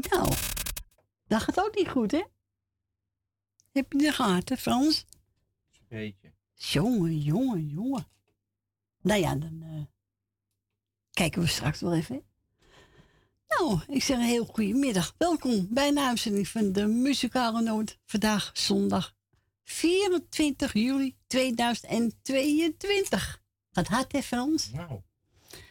Nou, dat gaat ook niet goed, hè? Heb je de gaten, Frans? Een beetje. Jongen, jongen, jongen. Nou ja, dan uh, kijken we straks wel even. Nou, ik zeg een heel goede middag. Welkom bij een uitzending van de Muzikale Noot. Vandaag zondag 24 juli 2022. Gaat hard, hè, Frans? Nou.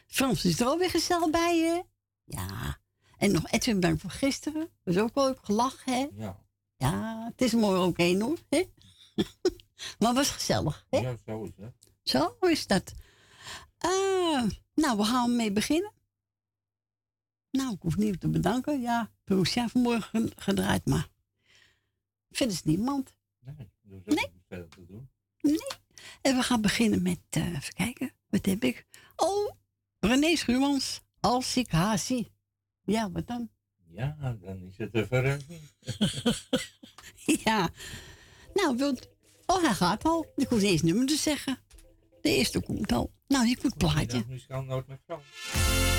Frans is er alweer gezellig bij, hè? Ja. En nog Edwin bedankt voor gisteren. Dat is ook leuk gelachen, hè? Ja. Ja, het is mooi ook heen, hoor. Hè? maar het was gezellig, hè? Ja, zo is het. Zo is dat. Uh, nou, we gaan mee beginnen. Nou, ik hoef niet te bedanken. Ja, Perusia vanmorgen gedraaid, maar verder is niemand. Nee, is nee. verder te doen. Nee. En we gaan beginnen met, uh, even kijken, wat heb ik? Oh, René Schuurmans, als ik haar zie. Ja, wat dan? Ja, dan is het een verrassing. ja. Nou, wilt... Oh, hij gaat al. Ik hoef eens nummer te zeggen. De eerste komt al. Nou, je moet plaatje. Muzikaal nooit met Frans.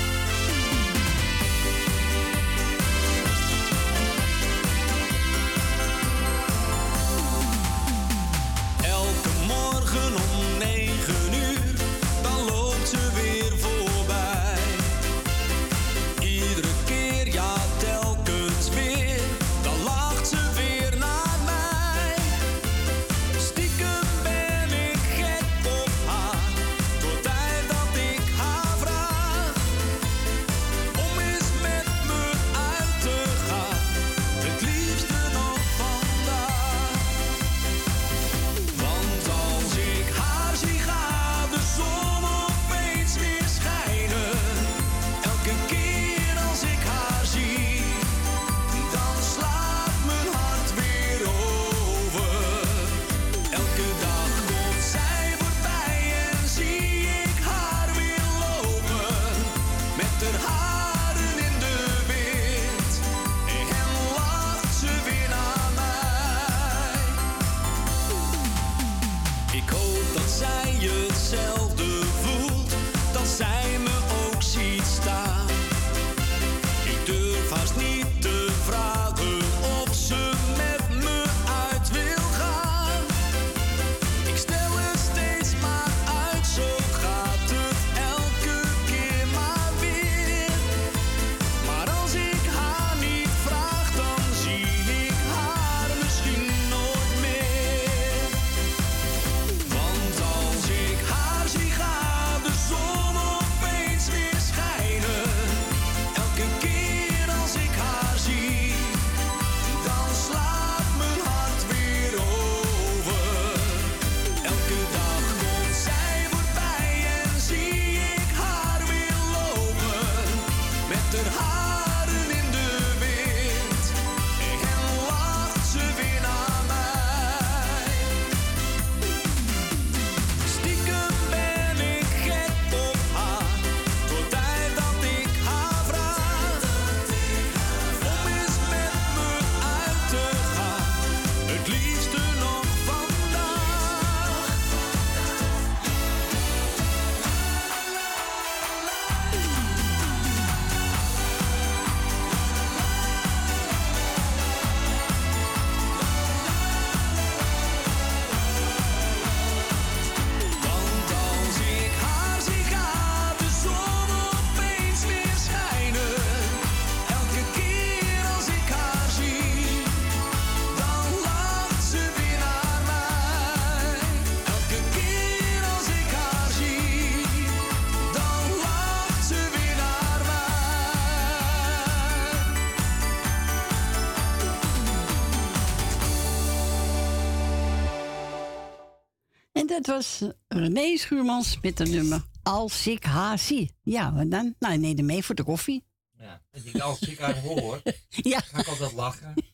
Het was René Schuurmans met de nummer Als ik haar zie. Ja, en dan? Nou, neem mee voor de koffie. Ja, als ik haar hoor, ja. ga ik altijd lachen.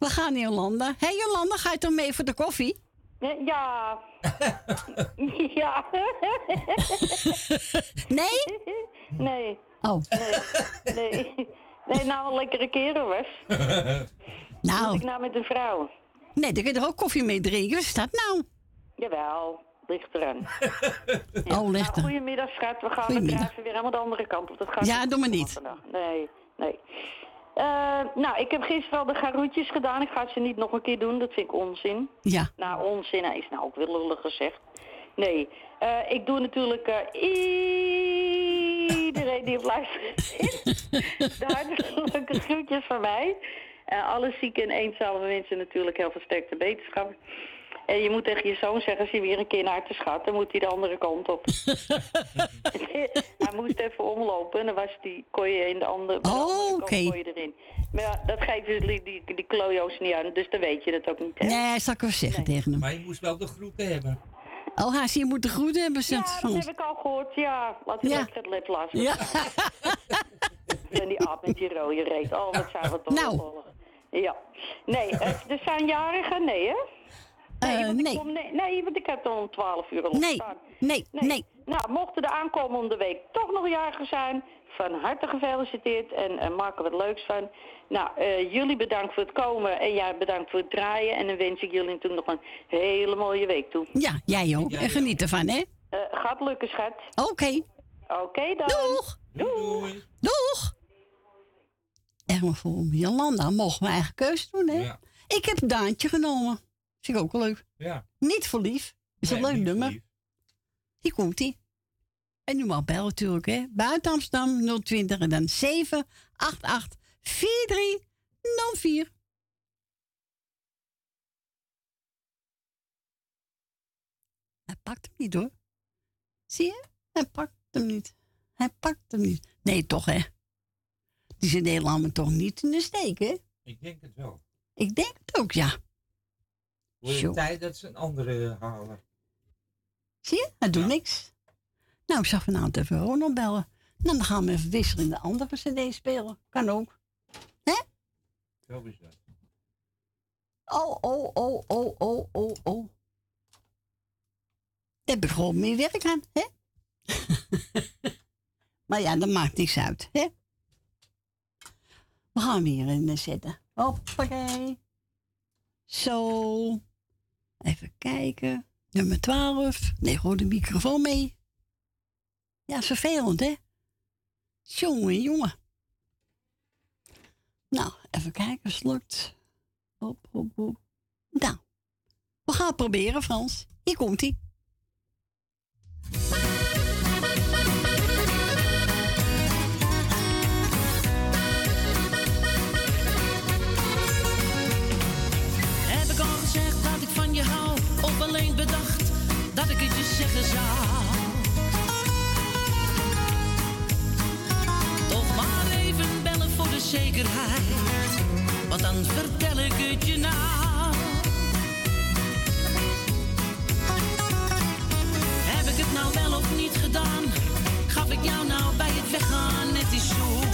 We gaan naar Jolanda. Hé hey Jolanda, ga je toch mee voor de koffie? Ja. ja. nee? Nee. Oh. Nee. Nee, nee nou een lekkere kerel was. nou. Moet ik nou met een vrouw? Nee, dan kun je er ook koffie mee drinken. Wat is dat nou? Jawel, ligt eraan. ja. Oh, ligt er. Nou, goedemiddag, schat. We gaan met weer helemaal de andere kant op. Dat gaat ja, doe maar niet. Nee, nee. Uh, nou, ik heb gisteren al de garoetjes gedaan. Ik ga ze niet nog een keer doen. Dat vind ik onzin. Ja. Nou, onzin hij is nou ook wel lullig gezegd. Nee, uh, ik doe natuurlijk uh, iedereen die op luisteren de hartelijke groetjes van mij. Uh, alle zieke en eenzame mensen natuurlijk heel versterkte wetenschap. En je moet tegen je zoon zeggen, als hij weer een keer naar te schat, dan moet hij de andere kant op. hij moest even omlopen en dan was die, kon je in de andere, oh, oké. erin. Maar ja, dat geven die, die, die klojo's niet aan, dus dan weet je het ook niet. Hè? Nee, zal ik wel zeggen tegen hem. Maar je moest wel de groeten hebben. Oh, Haas, je moet de groeten hebben. Ja, dat heb ik al gehoord. Ja, laat ik ja. het laten. Ja. en die aap met die rode reet. Oh, wat zijn we toch nou. Ja. Nee, er zijn jarigen, nee hè? Nee, uh, nee. Kom, nee. nee, want ik heb dan om 12 uur al nee. Nee, nee, nee. Nou, mochten de aankomende week toch nog jarigen zijn, van harte gefeliciteerd en uh, maak er wat leuks van. Nou, uh, jullie bedankt voor het komen en jij bedankt voor het draaien. En dan wens ik jullie natuurlijk nog een hele mooie week toe. Ja, jij ook. En geniet ervan, hè? Uh, gaat lukken, schat. Oké. Okay. Oké okay, dan. Doeg. Doeg. Doeg. En voor Jolanda mogen we eigen keuze doen, hè? Ja. Ik heb Daantje genomen. Vind ik ook leuk. Ja. Niet voor lief. Is een leuk nummer. Hier komt ie. En nu mag bellen natuurlijk, hè. Buiten Amsterdam 020 en dan 788 4304. Hij pakt hem niet hoor. Zie je? Hij pakt hem niet. Hij pakt hem niet. Nee, toch hè? Die zijn Nederland me toch niet in de steek, hè? Ik denk het wel. Ik denk het ook, ja. Wordt het tijd dat ze een andere halen. Zie je? Hij doet niks. Nou, ik zag vanavond even Ronald bellen. Nou, dan gaan we even wisselen in de andere cd spelen. Kan ook. Hè? Zo is dat. Oh, oh, oh, oh, oh, oh, oh. Daar heb ik gewoon meer werk aan, hè? maar ja, dat maakt niks uit, hè? We gaan weer in zetten. Hoppakee. Zo. Even kijken. Nummer 12. Nee, gewoon de microfoon mee. Ja, vervelend, hè? Jongen, jongen. Nou, even kijken lukt. Hop, hop, hop. Nou, we gaan het proberen, Frans. Hier komt-ie. Dat ik het je zeggen zou? zekerheid, want dan vertel ik het je nou. Heb ik het nou wel of niet gedaan? Gaf ik jou nou bij het weggaan net die zoen?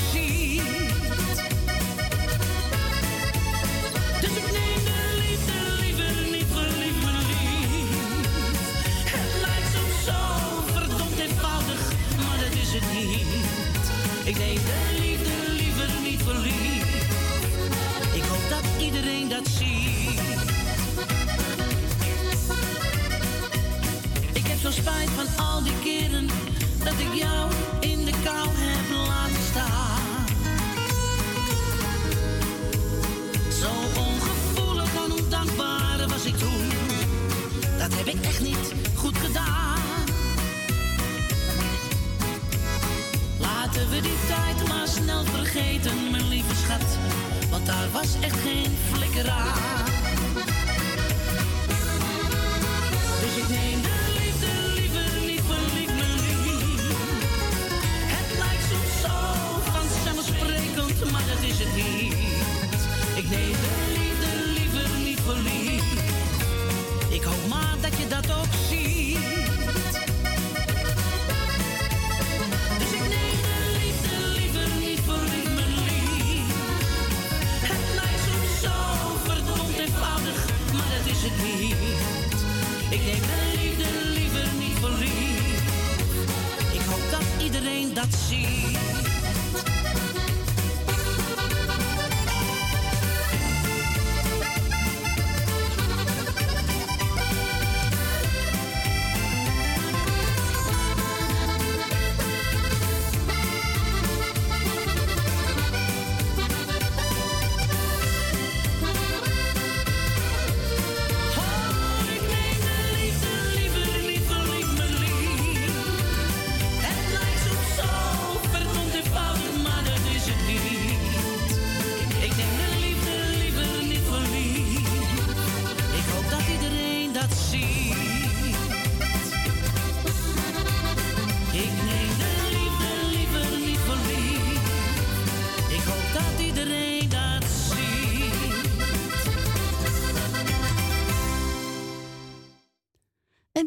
Ik neem de liefde liever niet lief. Ik hoop dat iedereen dat ziet. zo spijt van al die keren dat ik jou in de kou heb laten staan. Zo ongevoelig en ondankbaar was ik toen. Dat heb ik echt niet goed gedaan. We die tijd maar snel vergeten, mijn lieve schat. Want daar was echt geen flikker aan. Dus ik neem de Ik liefde liever niet voor lief. Ik hoop maar dat je dat ook ziet. Dus ik neem de liefde liever niet voor lief, mijn lief. Het Ik neem mijn liefde liever niet verliefd. Ik hoop dat iedereen dat ziet.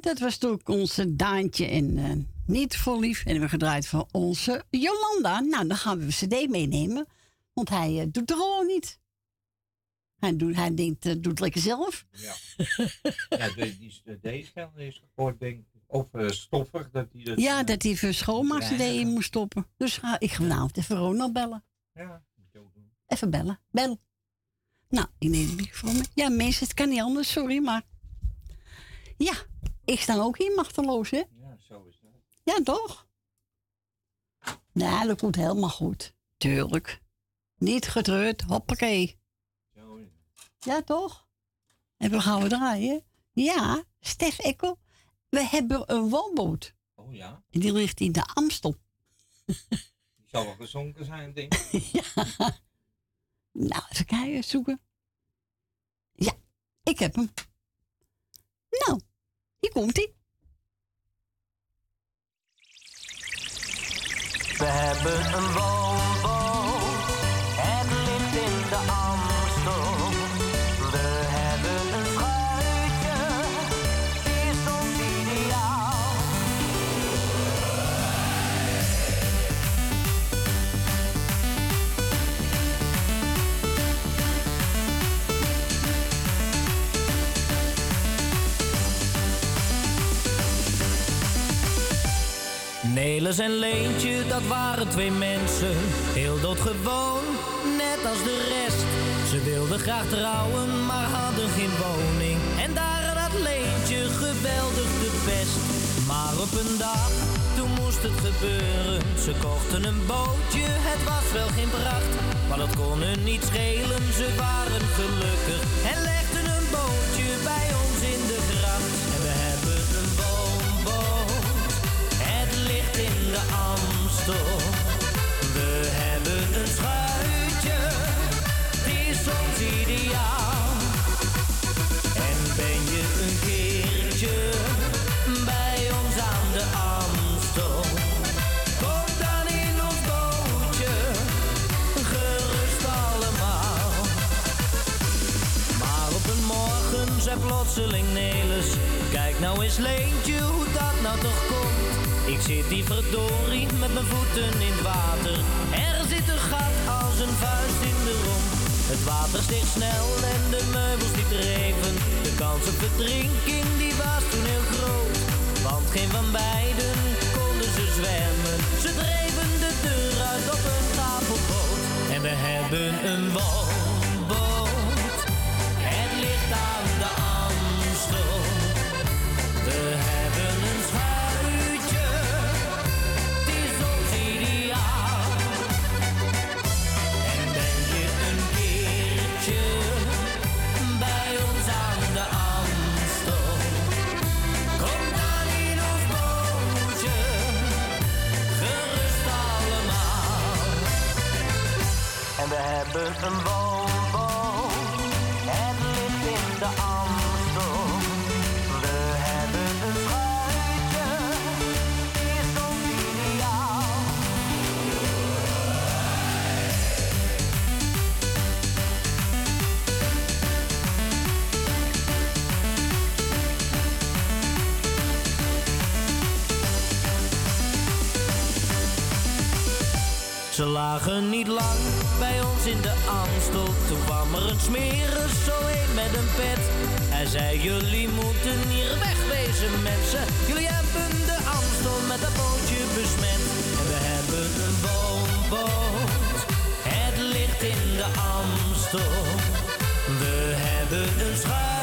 Dat was toen onze Daantje en eh, niet voor lief. En we gedraaid voor onze Jolanda. Nou, dan gaan we een cd meenemen. Want hij eh, doet het gewoon niet. Hij, doet, hij denkt, eh, doet het lekker zelf. Ja. ja, de, die, de, deze is gehoord, denk ik. Of stoffig, dat hij dat... Ja, dat hij even schoonmaak cd in moest stoppen. Dus ik ga vanavond even Ronald bellen. Ja, moet je ook doen. Even bellen. Bel. Nou, ik neem de microfoon mee. Ja, mensen, het kan niet anders, sorry, maar... Ja, ik sta ook hier machteloos, hè? Ja, zo is dat. Ja, toch? Nou, dat komt helemaal goed. Tuurlijk. Niet getreurd, hoppakee. Zo is het. Ja, toch? En we gaan we draaien. Ja, Stef Ekkel. We hebben een woonboot. Oh ja, En die ligt in de Amstel. die zal wel gezonken zijn, denk ik. ja. Nou, even kijken, zoeken. Ja, ik heb hem. Nou, hier komt hij. We hebben een woonboot, Nelis en Leentje, dat waren twee mensen, heel doodgewoon, net als de rest. Ze wilden graag trouwen, maar hadden geen woning. En daar had Leentje geweldig de pest. Maar op een dag, toen moest het gebeuren. Ze kochten een bootje, het was wel geen pracht. Maar dat kon hun niet schelen, ze waren gelukkig. En plotseling Nelis Kijk nou eens Leentje, hoe dat nou toch komt Ik zit die verdorie met mijn voeten in het water. Er zit een gat als een vuist in de romp Het water steeg snel en de meubels die dreven. De kans op verdrinking die was toen heel groot. Want geen van beiden konden ze zwemmen. Ze dreven de deur uit op een tafelboot. En we hebben een woonboot we hebben een woonboot, Ze lagen niet lang bij ons in de Amstel. Toen kwam er een smerig zo een met een pet. Hij zei, jullie moeten hier wegwezen mensen. Jullie hebben de Amstel met dat bootje besmet. En we hebben een woonboot. Het ligt in de Amstel. We hebben een schuitje.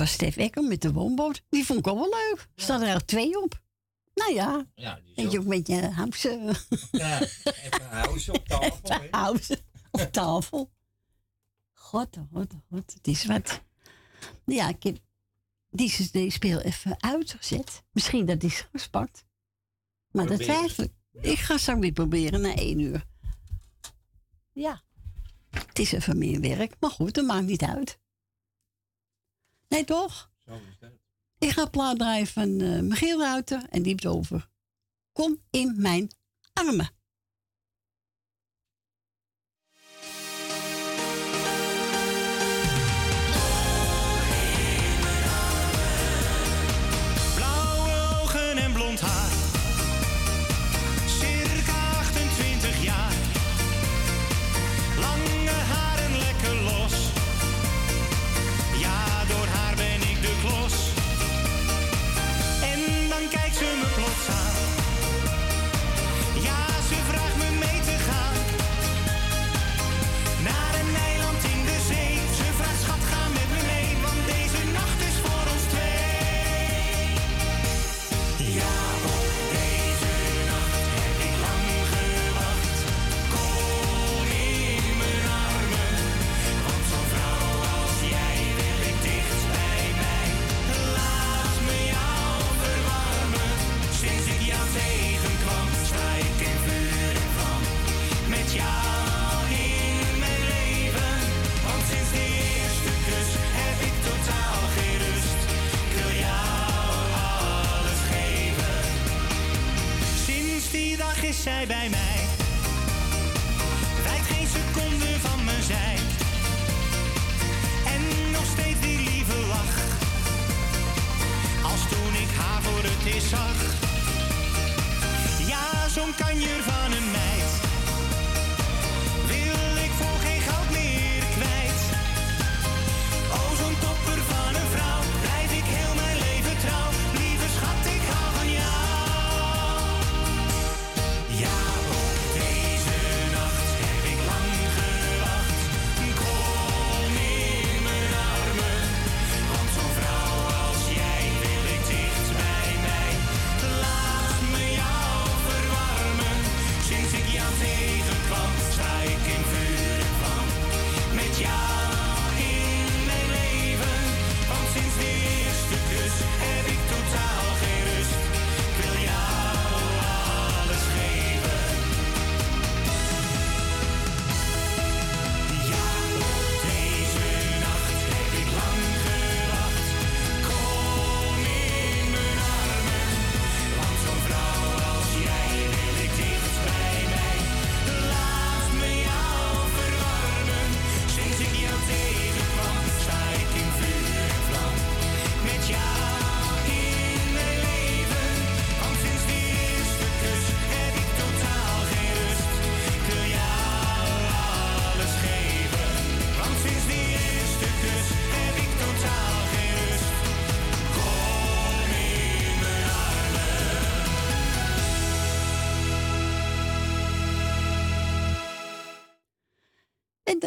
Was Stef Ekker met de woonboot. Die vond ik ook wel leuk. Er staan er twee op. Nou ja, Ja, die je ook- ook met je house, ja, even een huisje op tafel. house op tafel. God, god, god, het is wat. Ja, ik heb die CD-speel even uitgezet. Misschien dat die is gespakt. Maar dat twijfel ik. Ik ga straks weer proberen na één uur. Ja, het is even meer werk. Maar goed, dat maakt niet uit. Nee, toch? Zo is dat. Ik ga plaat draaien van Michiel Ruiter en die heeft het over. Kom in mijn armen.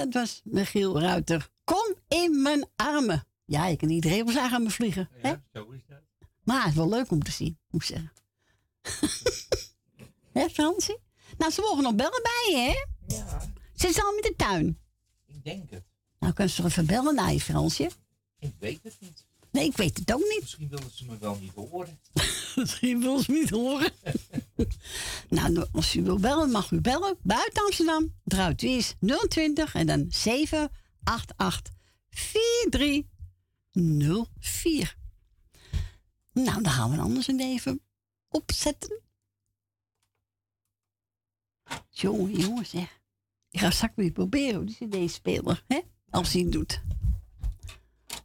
Dat was Michiel Ruiter. Kom in mijn armen. Ja, je kan iedereen wel zeggen aan me vliegen. Hè? Ja, zo is dat. Maar het is wel leuk om te zien, moet ik zeggen. hè, Fransie? Nou, ze mogen nog bellen bij je, hè? Ja. Ze is al met de tuin. denk het. Nou, kan ze toch even bellen naar je, Fransje? Ik weet het niet. Nee, ik weet het ook niet. Misschien willen ze me wel niet horen. Misschien wil ze niet horen. nou, als u wil bellen, mag u bellen. Buiten Amsterdam. Draait u is 020 en dan 788 4304. Nou, dan gaan we anders een even opzetten. Jongen, jongen zeg. Ik ga straks weer proberen hoe die cd-speler, hè? Als hij het doet.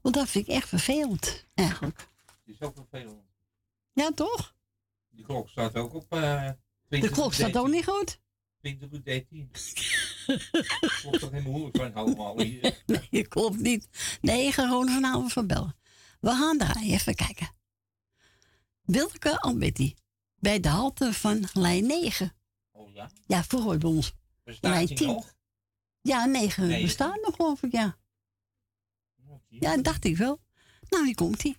Want dat vind ik echt vervelend, eigenlijk. Het is ook vervelend. Ja, toch? Die klok staat ook op. eh 20 De klok staat ook niet goed. 20 uur 13. Klopt toch helemaal moeilijk van allemaal hier. Nee, klopt niet. Nee, ik ga gewoon vanavond van bellen. We gaan draaien, even kijken. Wilke Albetti. Bij de halte van lijn 9. Oh ja? Ja, vroeger bij ons. Bestaat Lijn die 10. nog? Ja, 9 Negen. bestaat nog, geloof ik, ja. Ja, dacht ik wel. Nou, hier komt hij.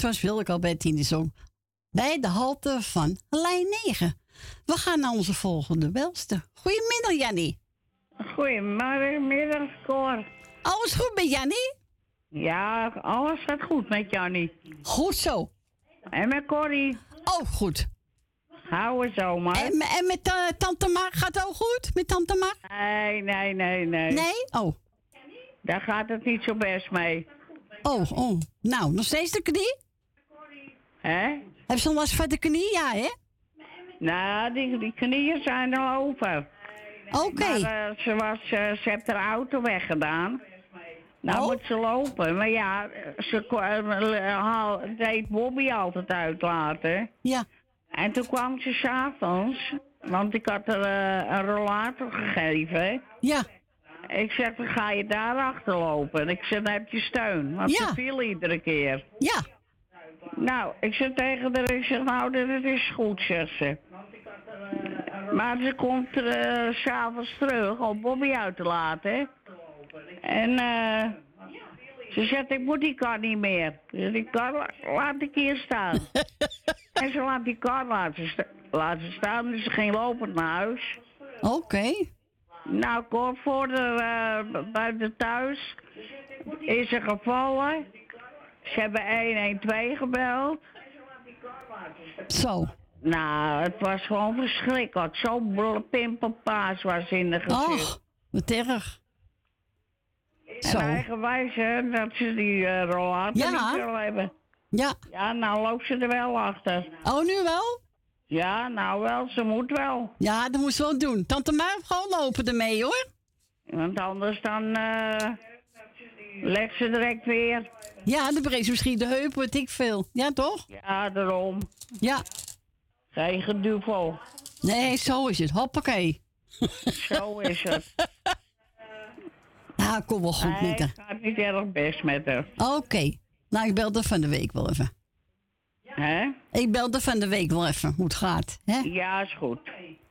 Dat was Wilke in de zong. Bij de halte van lijn 9. We gaan naar onze volgende belster. Goedemiddag, Jannie. Goedemiddag, Cor. Alles goed met Jannie? Ja, alles gaat goed met Jannie. Goed zo. En met Corrie. Oh, goed. Houden zo maar. En, en met eh, tante Mar gaat het ook goed? Met tante Mar? Nee, nee, nee, nee. Nee? Oh. Daar gaat het niet zo best mee. Oh, oh. Nou, nog steeds de knie? Hè? Heb je nog last van de knie? Ja, hè? Nou, die, die knieën zijn al open. Oké. Maar eh, ze, was, eh, ze heeft haar auto weggedaan. Nou Oh. moet ze lopen. Maar ja, ze kwam, haal- deed Bobby altijd uitlaten. Ja. En toen kwam ze s'avonds, want ik had haar een rollator gegeven. Ja. Ik zeg, dan ga je daar achter lopen. En ik zeg, dan heb je steun. Want Ja. ze viel iedere keer. Ja. Nou, ik zeg tegen haar, ik zeg nou, dat is goed, zegt ze. Maar ze komt eh, s s'avonds terug om Bobby uit te laten. En eh, ze zegt, ik moet die kar niet meer. Dus die kar la- laat ik hier staan. en ze laat die kar laten, sta- laten staan, dus ze ging lopend naar huis. Oké. Nou, kort voor de, eh, buiten thuis is ze gevallen. Ze hebben 112 gebeld. Zo. Nou, het was gewoon verschrikkelijk. Zo'n pimpelpaas was in de gezicht. Och, wat erg. en Zo. eigenwijs, hè, dat ze die eh rollator Ja. niet wil hebben. Ja. Ja, nou loopt ze er wel achter. Oh, nu wel? Ja, nou wel, ze moet wel. Ja, dat moest ze wel doen. Tante Maar gewoon lopen ermee, hoor. Want anders dan eh legt ze direct weer. Ja, de brees misschien de heup, weet ik veel. Ja, toch? Ja, daarom. Ja. Geen geduvel. Nee, zo is het. Hoppakee. Zo is het. Ja, kom wel goed Nee, met haar. het gaat niet erg best met haar. Oké. Nou, ik belde van de week wel even. Hè? Ik belde van de week wel even hoe het gaat. Hè? Ja, is goed.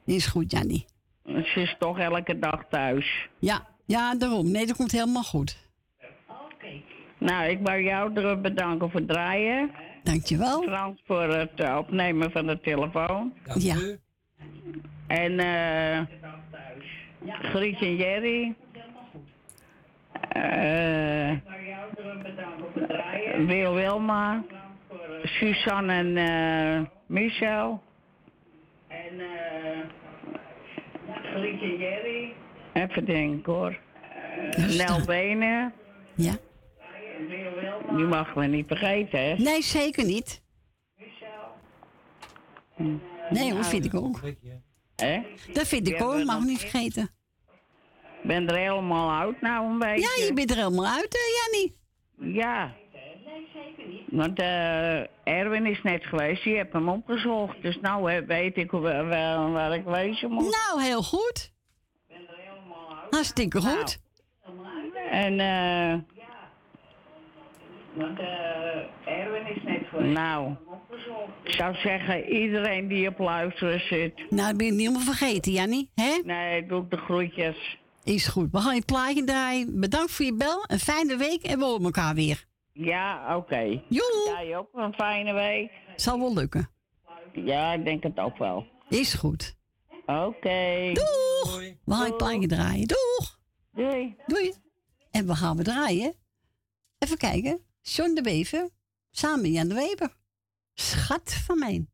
Is goed, Jannie. Ze is toch elke dag thuis. Ja, ja, daarom. Nee, dat komt helemaal goed. Nou, ik wou jou er bedanken voor het draaien. Dankjewel. Frans voor het eh, opnemen van de telefoon. Ja. En eh Grietje en Jerry. Eh Wil Wilma. Suzanne en eh, Michel. En eh Grietje en Jerry. Even denken hoor. Nel Benen. Ja. Die mag we niet vergeten, hè? Nee, zeker niet. Nee hoor, vind ik ook. Hè? Dat vind ik ook, mag niet vergeten. Ik ben er helemaal oud nou een beetje. Ja, je bent er helemaal uit, hè, Jannie? Ja. Want eh, Erwin is net geweest, die heb hem opgezocht. Dus nou eh, weet ik waar, waar ik wezen moet. Nou, heel goed. Hartstikke goed. En eh. Want eh, Erwin is net geweest. Nou, ik zou zeggen, iedereen die op luisteren zit. Nou, dat ben je niet helemaal vergeten, Jannie. Hè? Nee, doe ik de groetjes. Is goed. We gaan je plaatje draaien. Bedankt voor je bel. Een fijne week en we horen elkaar weer. Ja, oké. Joe. Jij ook een fijne week. Zal wel lukken. Ja, ik denk het ook wel. Is goed. Oké. Doeg. We gaan je plaatje draaien. Doeg. Doei. Doei. En we gaan we draaien. Even kijken. John de Bever. Samen Jan de Weber. Schat van mij.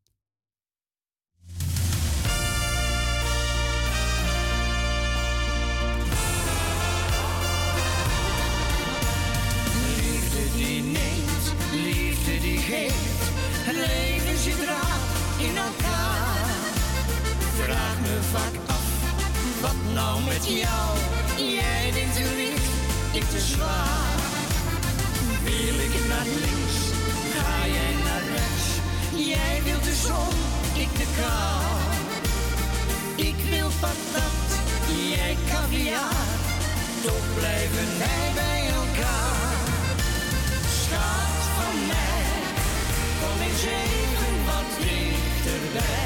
Liefde die neemt, liefde die geeft. Het leven zit raar in elkaar. Vraag me vaak af, wat nou met jou? Jij denkt te licht, ik te zwaar. Naar links, ga jij naar rechts. Jij wilt de zon, ik de kou. Ik wil patat, jij caviar. Toch blijven wij bij elkaar. Schat van mij, kom eens even wat dichterbij.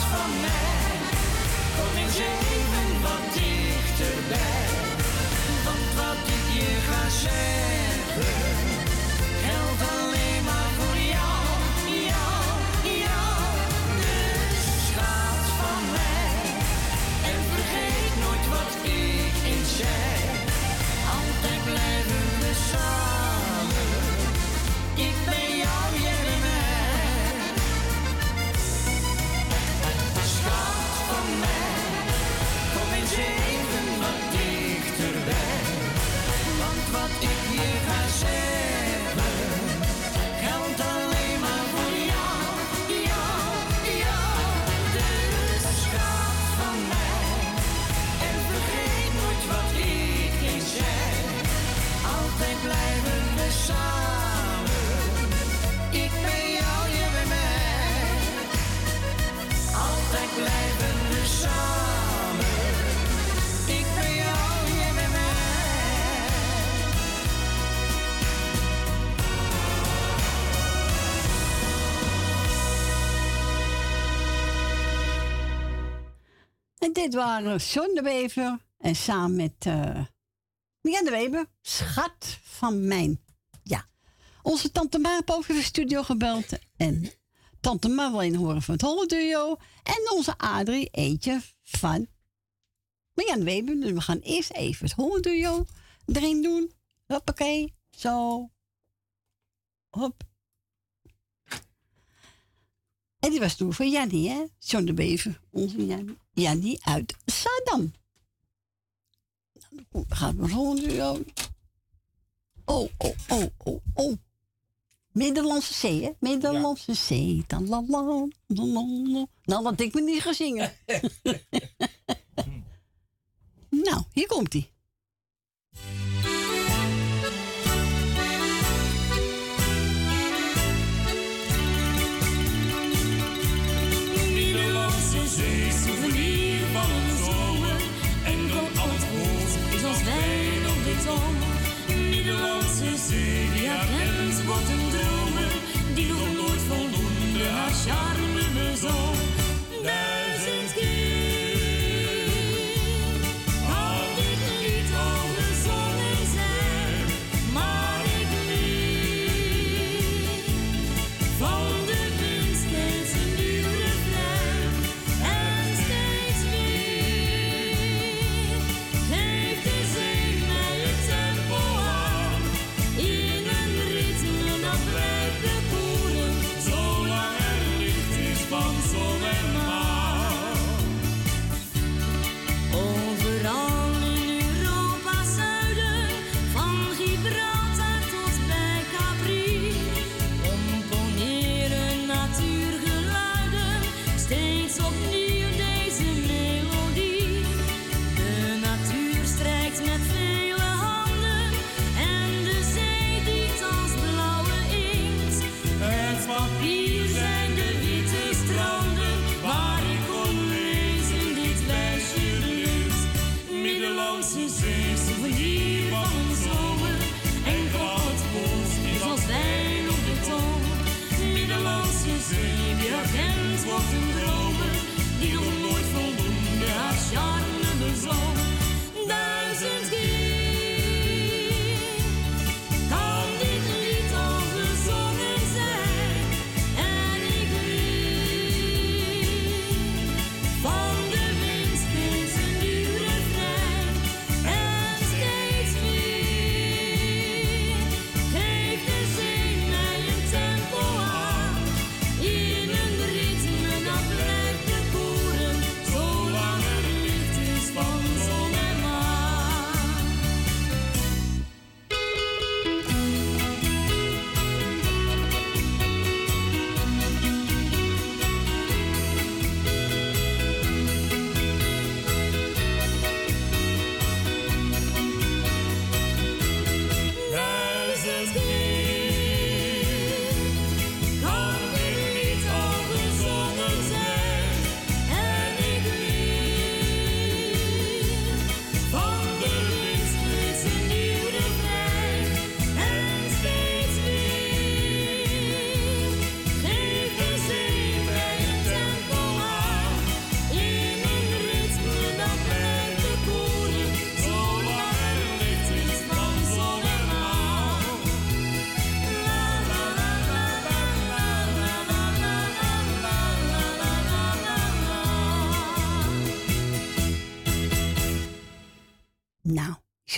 van mij, kom eens even wat dichterbij. Want wat ik je ga zeggen, geldt alleen En dit waren John de Wever en samen met eh Mian de Weber, schat van mijn. Ja, onze tante Ma heeft even de studio gebeld. En tante Ma wil een horen van het Holle Duo. En onze Adrie eentje van Mian de Weber. Dus we gaan eerst even het Holle Duo erin doen. Hoppakee, zo. Hop. En die was toen voor Jannie, hè? John de Bever. Onze Jan- Jannie uit Saddam. Gaat we gewoon. Oh, oh, oh, oh, oh. Middellandse Zee, hè? Middellandse Zee. Dan la la la la la. Nou, dat ik me niet gaan zingen. nou, hier komt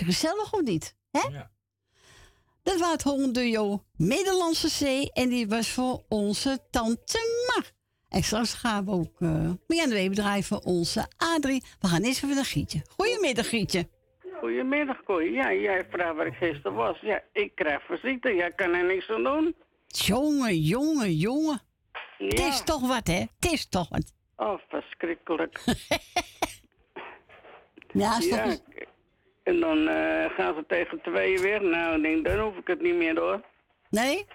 Gezellig of niet? Hè? Ja. Dat was het hondenduo Middellandse Zee. En die was voor onze tante Mar. En straks gaan we ook uh, mee aan de weebedrijf voor onze Adrie. We gaan eerst even naar Gietje. Goedemiddag, Gietje. Goedemiddag, Kooi. Ja, jij vraagt waar ik gisteren was. Ja, ik krijg visite. Jij kan er niks aan doen. Jongen, jongen, jongen. Het is toch wat, hè? Het is toch wat. Oh, verschrikkelijk. Ja, is En dan eh, gaan ze tegen tweeën weer. Nou, ik denk, dan hoef ik het niet meer hoor. Nee?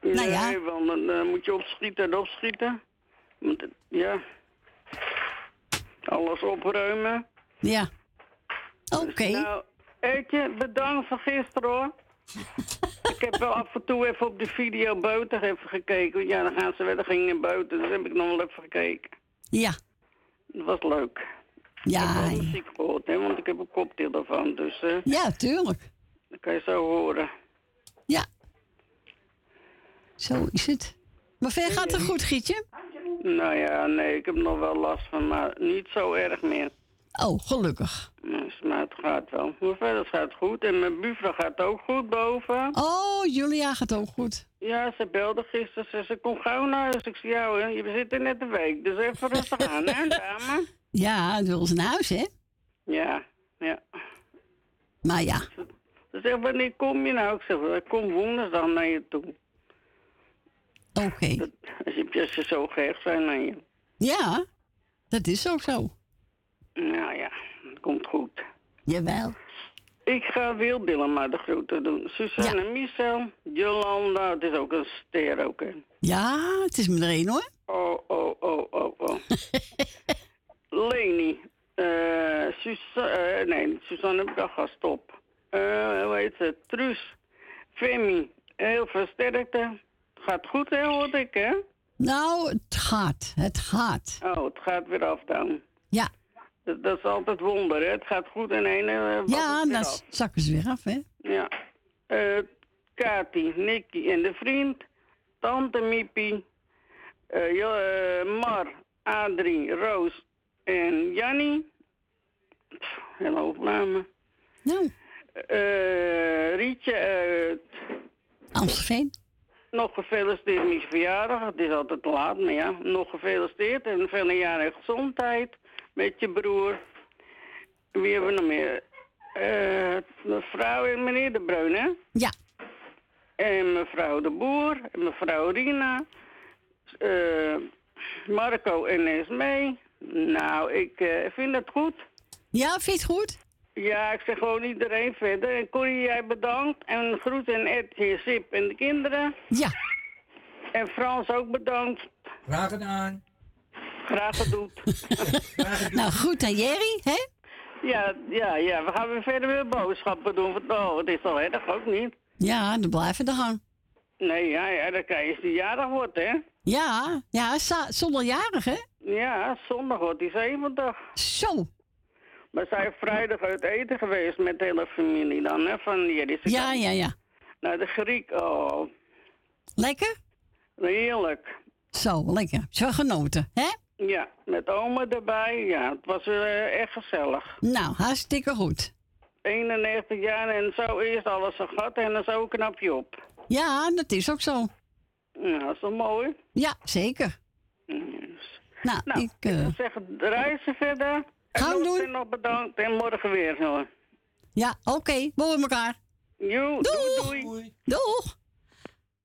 Nou ja. Nee, want dan eh, moet je opschieten en opschieten. Want, het- ja, Alles opruimen. Ja. Oké. Nou, Eetje, bedankt voor gisteren hoor. ik heb wel af en toe even op de video buiten even gekeken. Ja, dan gaan ze weer, dan gingen buiten. Dus heb ik nog wel even gekeken. Ja. Dat was leuk. Ik Ja. heb wel muziek gehoord, hè, want ik heb een koptelefoon. Dus eh Ja, tuurlijk. dat kan je zo horen. Ja. Zo is het. Maar ver gaat het goed, Gietje? Nou ja, nee, ik heb nog wel last van, maar niet zo erg meer. Oh, gelukkig. Dus, maar het gaat wel. Maar verder gaat het goed. En mijn buurvrouw gaat ook goed boven. Oh, Julia gaat ook goed. Ja, ze belde gisteren. Ze, komt gauw naar huis. Ik zei, ja hoor, je zit er net een week. Dus even rustig aan, hè, dame? Ja, het wil naar huis, hè? Ja, ja. Maar ja. Ze zegt, wanneer kom je nou? Ik zeg, "Wel, ik kom woensdag naar je toe. Oké. Als je, als je zo gehecht zijn aan je. Ja, dat is ook zo. Nou ja, dat komt goed. Jawel. Ik ga Wil maar de groeten doen. Suzanne Michel, Jolanda, het is ook een ster ook, hè. Ja, het is me één, hoor. Oh, oh, oh, oh, oh. Leni. eh eh, nee, Suzanne heb ik al gast op. Eh, hoe heet ze? Truus. Femi. Heel veel sterkte. Gaat goed, hè, hoorde ik, hè? Nou, het gaat. Het gaat. Oh, het gaat weer af dan. Ja. Dat, dat is altijd wonder, hè? Het gaat goed en een uh, Ja, dan zakken ze weer af, hè? Ja. Eh Kati, Nicky en de vriend. Tante Miepie. eh, Mar, Adrie, Roos en Jannie. Pff, Hele hoop namen. Nou. Eh, Rietje uit Amstelveen. nog gefeliciteerd met je verjaardag. Het is altijd te laat, maar ja, nog gefeliciteerd. En vele jaren gezondheid met je broer. Wie hebben we nog meer? Eh, mevrouw en meneer De Bruin, hè? Ja. En mevrouw De Boer, en mevrouw Rina, eh, Marco en Esmee. Nou, ik eh, vind het goed. Ja, vind je het goed? Ja, ik zeg gewoon iedereen verder. En Corrie, jij bedankt. En groet en Ed, Sip en de kinderen. Ja. En Frans ook bedankt. Graag gedaan. Graag gedaan. Nou, goed aan Jerry, hè? Ja, ja, ja, we gaan weer verder weer boodschappen doen. Want, oh, het is al erg ook niet. Ja, dan blijven de gang. Nee, ja, ja, dan krijg je als die jarig wordt, hè? Ja, ja, za- zonderjarig, hè? Ja, zondag wordt die 70. Zo. We zijn vrijdag uit eten geweest met de hele familie dan, hè? Van Jerry's Ja, ja, ja. Nou, de Griek, oh, Lekker? heerlijk. Zo, lekker. Zo genoten, hè? Ja, met oma erbij. Ja, het was uh, echt gezellig. Nou, hartstikke goed. 91 jaar en zo eerst alles een gat en dan zo knap je op. Ja, dat is ook zo. Nou, dat is wel mooi. Ja, zeker. Nou, Nou, ik... ik eh, wil zeggen, reizen verder. Gaan we doen. nog bedankt en morgen weer hoor. Ja, oké. we horen elkaar. Jo, Doeg. doei, doei. Doeg.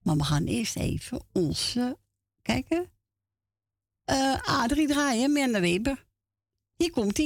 Maar we gaan eerst even onze... Kijken. eh A3 draaien, Merle Weber. Hier komt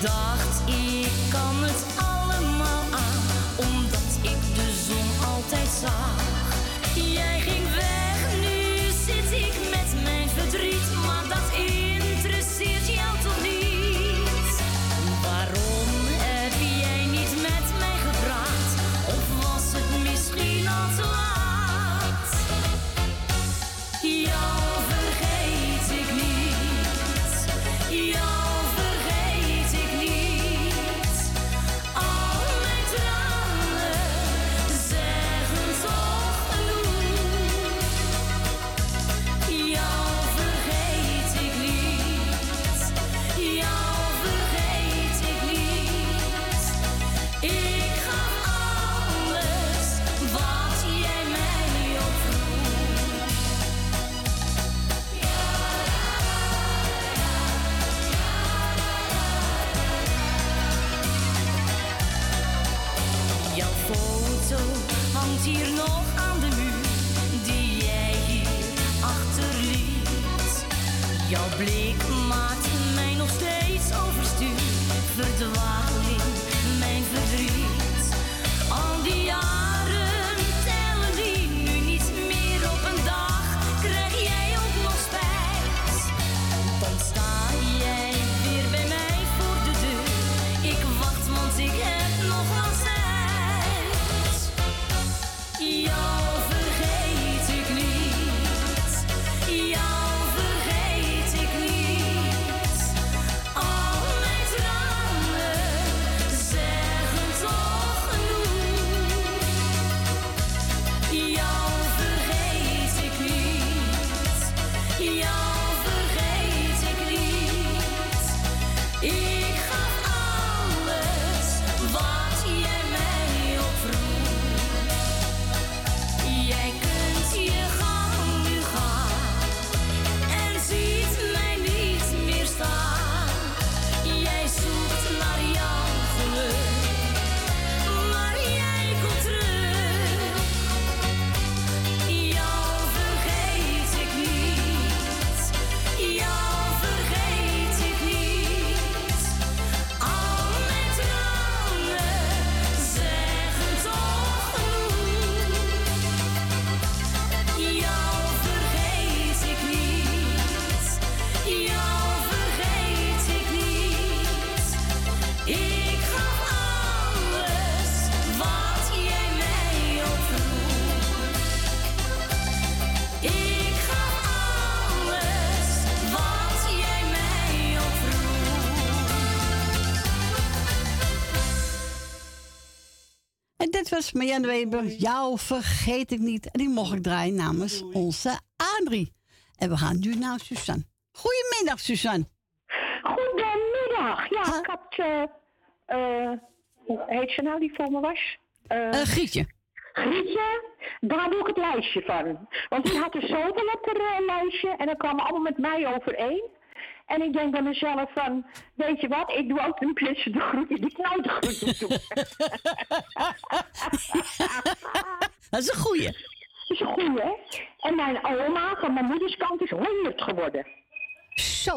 dacht, ik kan het allemaal aan, omdat ik de zon altijd zag. Was Marianne Weber. Jou vergeet ik niet. En die mocht ik draaien namens onze Adrie. En we gaan nu naar Suzanne. Goedemiddag, Suzanne. Goedemiddag. Ja, ik had... eh eh, hoe heet ze nou die voor me was? Eh, Eh, Grietje. Grietje, daar doe ik het lijstje van. Want die had er zoveel op haar eh, lijstje en dan kwamen allemaal met mij overeen. En ik denk bij mezelf van, weet je wat, ik doe ook een plitse de groetje die nooit de groetjes doe. Dat is een goeie. Dat is een goeie, hè? En mijn oma van mijn moeders kant is 100 geworden. Zo.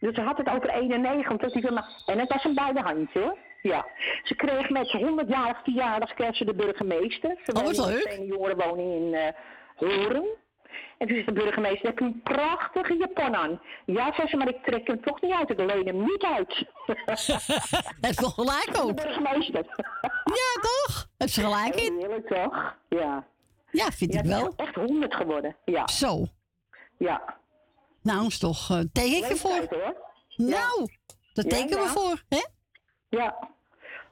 Dus ze had het over 91. Die zei maar- en het was een beide handje, hoor. Ja. Ze kreeg met 100-jarig verjaardag kreeg ze de burgemeester. Ze Oh, wat leuk. een seniorenwoning in eh Horen. En toen is de burgemeester, heb je een prachtige japon aan. Ja, zei ze, maar ik trek hem toch niet uit. Ik leen hem niet uit. Dat is toch gelijk De ook? burgemeester. Ja, toch? Heb ze gelijk in? Heerlijk, toch? Ja. Ja, vind Ja, ik wel. echt 100 geworden. Ja. Zo. Ja. Nou, is toch uh, teken hoor. Nou, dat Ja, tekenen we voor, hè? Ja.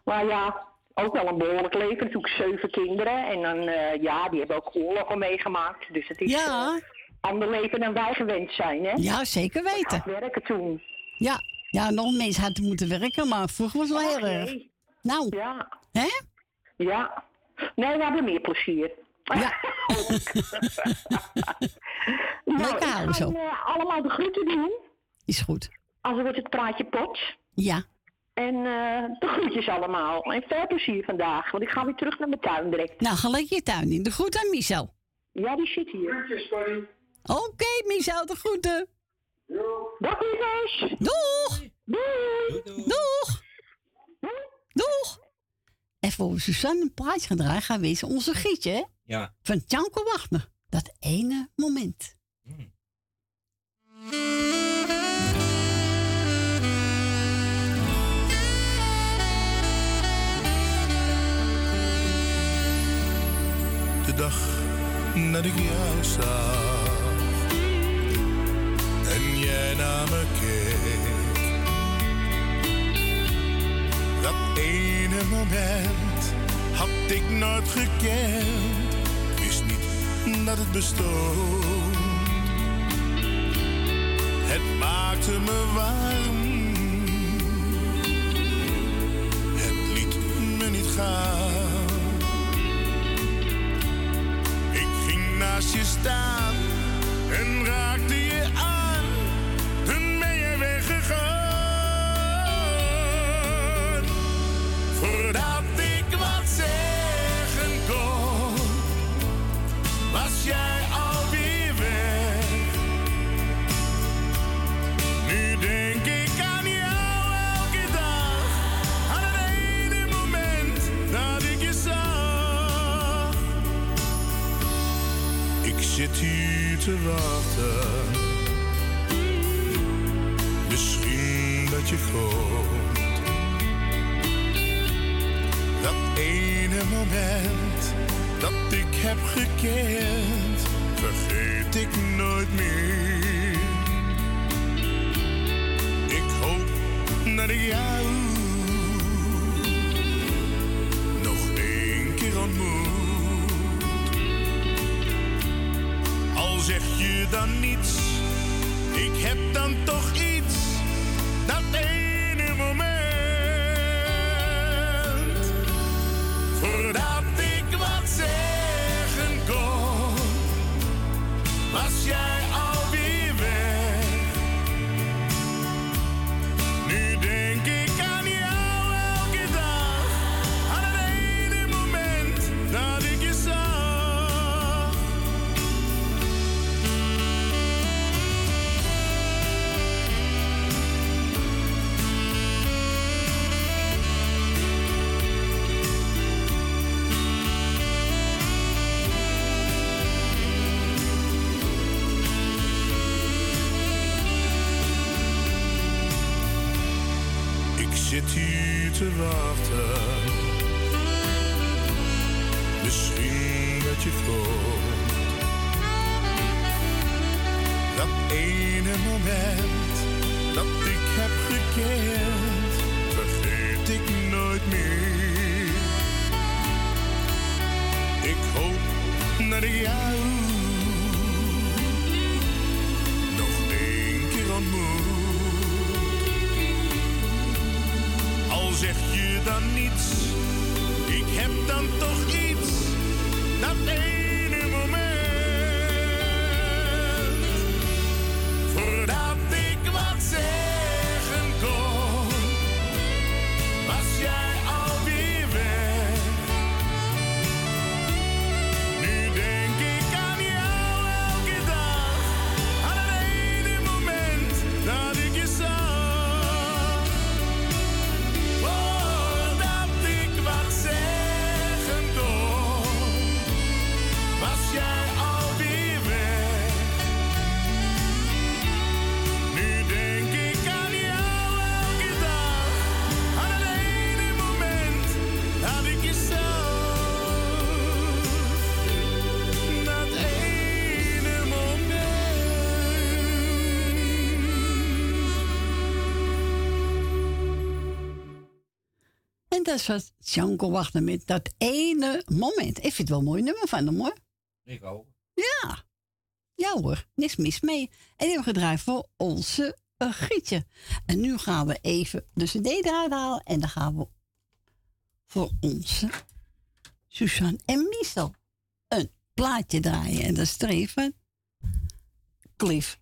Maar ja, ook wel een behoorlijk leven. Natuurlijk zeven kinderen. En dan, eh, ja, die hebben ook oorlogen meegemaakt. Dus het is Ja. eh, ander leven dan wij gewend zijn, hè? Ja, zeker weten. Werken toen. Ja, ja nog mensen hadden moeten werken, maar vroeger was het wel heel erg. Nee. Nou, Ja. hè? Ja. Nee, we hebben meer plezier. Ja. nou, Lekker ik houden zo. allemaal de groeten doen. Is goed. Als wordt het praatje pot. Ja. En eh, de groetjes allemaal. En veel plezier vandaag, want ik ga weer terug naar mijn tuin direct. Nou, ga lekker je tuin in. De groet aan Michel. Ja, die zit hier. Groetjes, Corrie. Oké, Michel, de groeten. Dag, lievers. Doeg! Doei. Doeg! Doeg! En voor we Suzanne een plaatje gaan draaien, gaan we eens onze gietje, hè? Ja. Van Tjanko Wagner. Dat ene moment. de dag dat ik jou zag en jij naar me keek. Dat ene moment had ik nooit gekend, wist niet dat het bestond. Het maakte me warm, het liet me niet gaan. Naast je staan en raakte je aan. Toen ben je weggegaan. Voordat te wachten. Misschien dat je komt. Dat ene moment dat ik heb gekend, vergeet ik nooit meer. Ik hoop dat ik jou dan niets, ik heb dan toch iets. Dat was Janko wachten met dat ene moment. Ik vind het wel een mooi nummer van hem hoor. Ik ook. Ja. Ja hoor, niks mis mee. En die hebben we gedraaid voor onze eh, Grietje. En nu gaan we even de cd eruit halen. En dan gaan we voor onze Suzanne en Michel een plaatje draaien. En dat is er van Cliff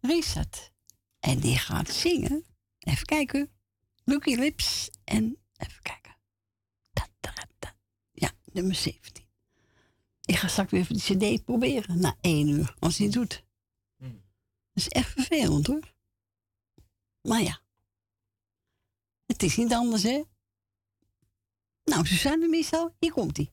Richard. En die gaat zingen. Even kijken. Lucky Lips. En even kijken. Nummer 17. Ik ga straks weer even die cd proberen. Na één uur, als hij het doet. Dat is echt vervelend hoor. Maar ja. Het is niet anders hè. Nou, Suzanne Michel, hier komt hij.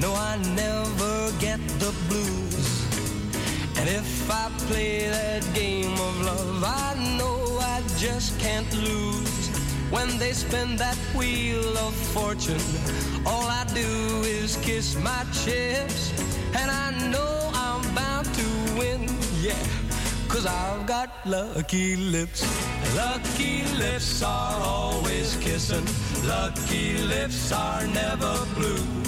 No, I never get the blues. And if I play that game of love, I know I just can't lose. When they spin that wheel of fortune, all I do is kiss my chips. And I know I'm bound to win, yeah. Cause I've got lucky lips. Lucky lips are always kissing. Lucky lips are never blue.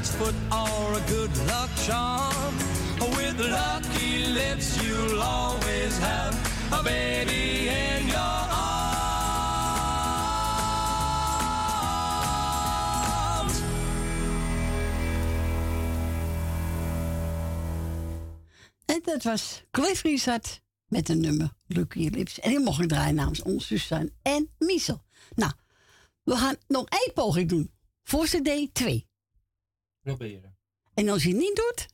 rabbit's foot, or a good luck charm. With lucky lips, you'll always have a baby in your arms. En dat was Cliff Richard met een nummer Lucky Lips. En die mocht ik draaien namens ons Suzanne en Miesel. Nou, we gaan nog één poging doen. Voor CD 2. Proberen. En als je het niet doet,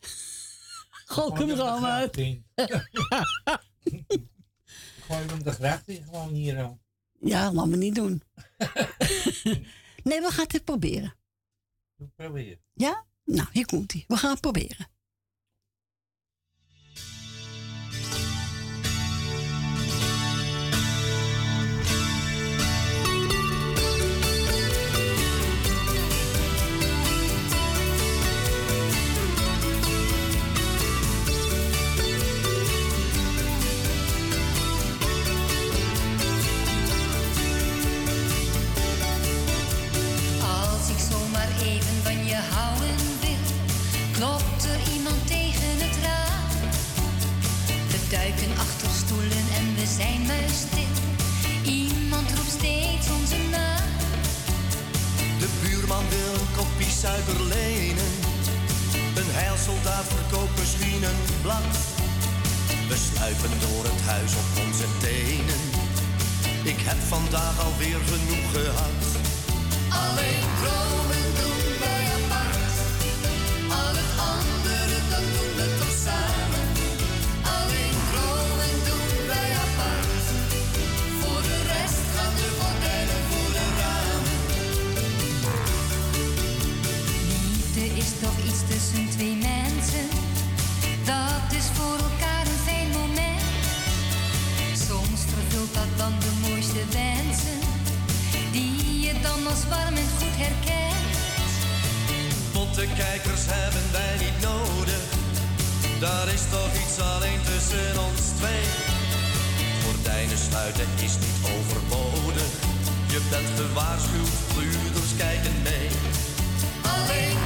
gooi ik hem er hem uit. Gooi hem de gracht in gewoon hier al. Ja, laat me niet doen. nee, we gaan het proberen. Proberen. Ja? Nou, hier komt hij. We gaan het proberen. Suiker lenen. Een heilsoldaat verkoopt misschien een blad. We sluipen door het huis op onze tenen. Ik heb vandaag alweer genoeg gehad. Dan als warm en goed herkent. Pottenkijkers hebben wij niet nodig. Daar is toch iets alleen tussen ons twee. Gordijnen sluiten is niet overbodig. Je bent gewaarschuwd, huurders kijken mee. Alleen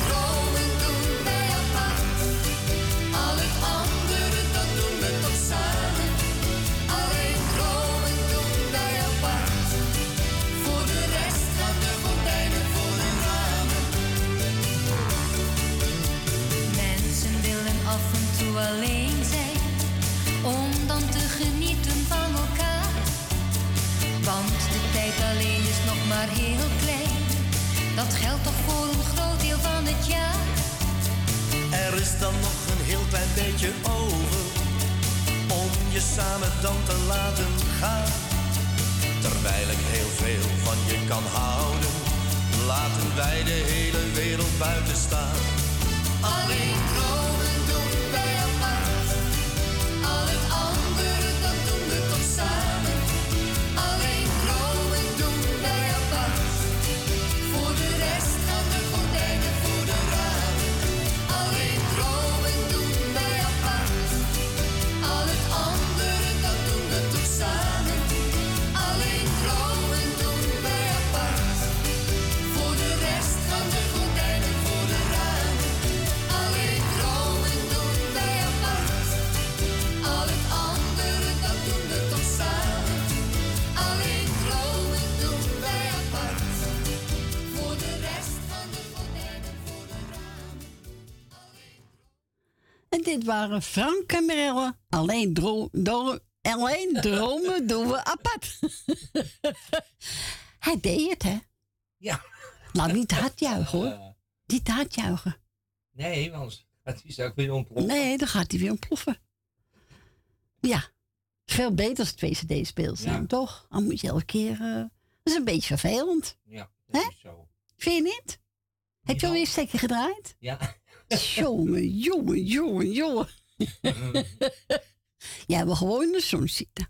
het jaar. Er is dan nog een heel klein beetje over om je samen dan te laten gaan. Terwijl ik heel veel van je kan houden, laten wij de hele wereld buiten staan. Alleen dromen dit waren Frank en. Alleen, dro alleen dromen doen we apart. Hij deed het, hè? Ja. Nou, niet hard juichen, hoor. Niet hard juichen. Nee, want het is ook weer ontploffen. Nee, dan gaat hij weer ontploffen. Ja, veel beter als twee cd-speels zijn, Ja. toch? Dan moet je elke keer... eh, dat is een beetje vervelend. Ja, dat is zo. Vind je niet? Heb je alweer een stekje gedraaid? Ja. Jongen, jongen, jongen, jongen. Jij wil gewoon in de zon zitten.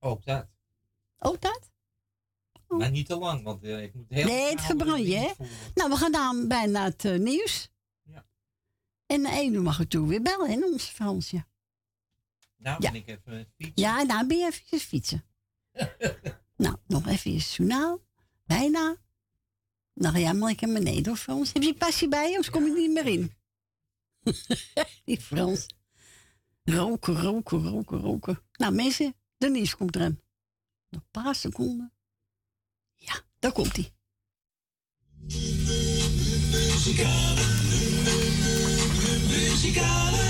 Ook dat. Ook dat? Maar niet te lang, want eh, ik moet heel nee, het verbrand je, hè? Nou, we gaan dan bijna het eh, nieuws. Ja. En één uur mag ik toe weer bellen, hè, onze Fransje. Nou, Ja. ben ik even fietsen. Ja, nou ben je even fietsen. nou, nog even je journaal. Bijna. Ga jij maar lekker beneden, hoor, Frans. Heb je pasje bij anders kom je niet meer in. Die Frans. Roken, roken, roken, roken. Nou, mensen, de nieuws komt. Nog een paar seconden. Ja, daar komt hij. Muzikale muzikale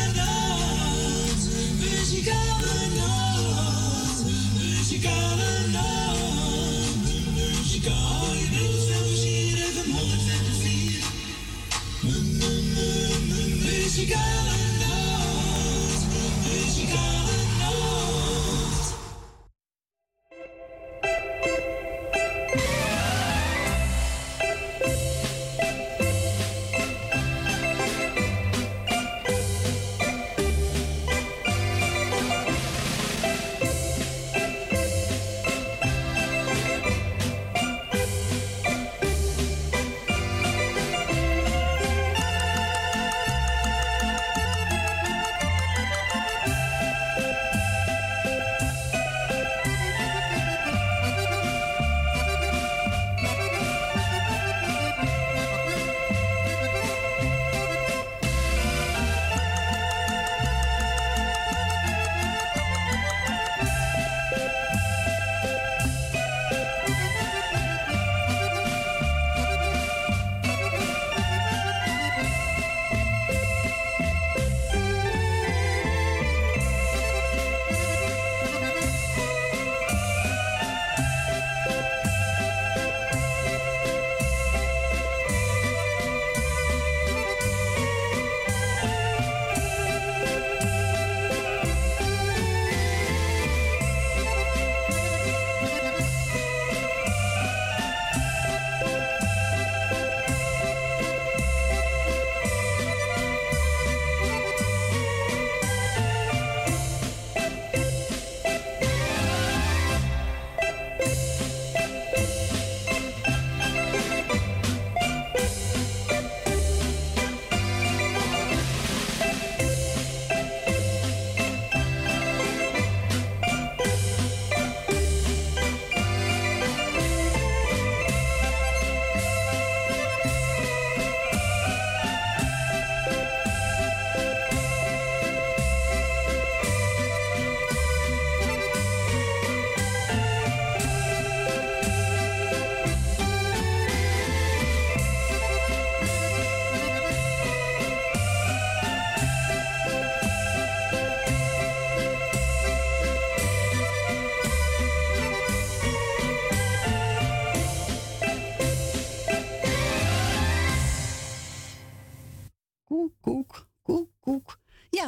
muzikale Muzikale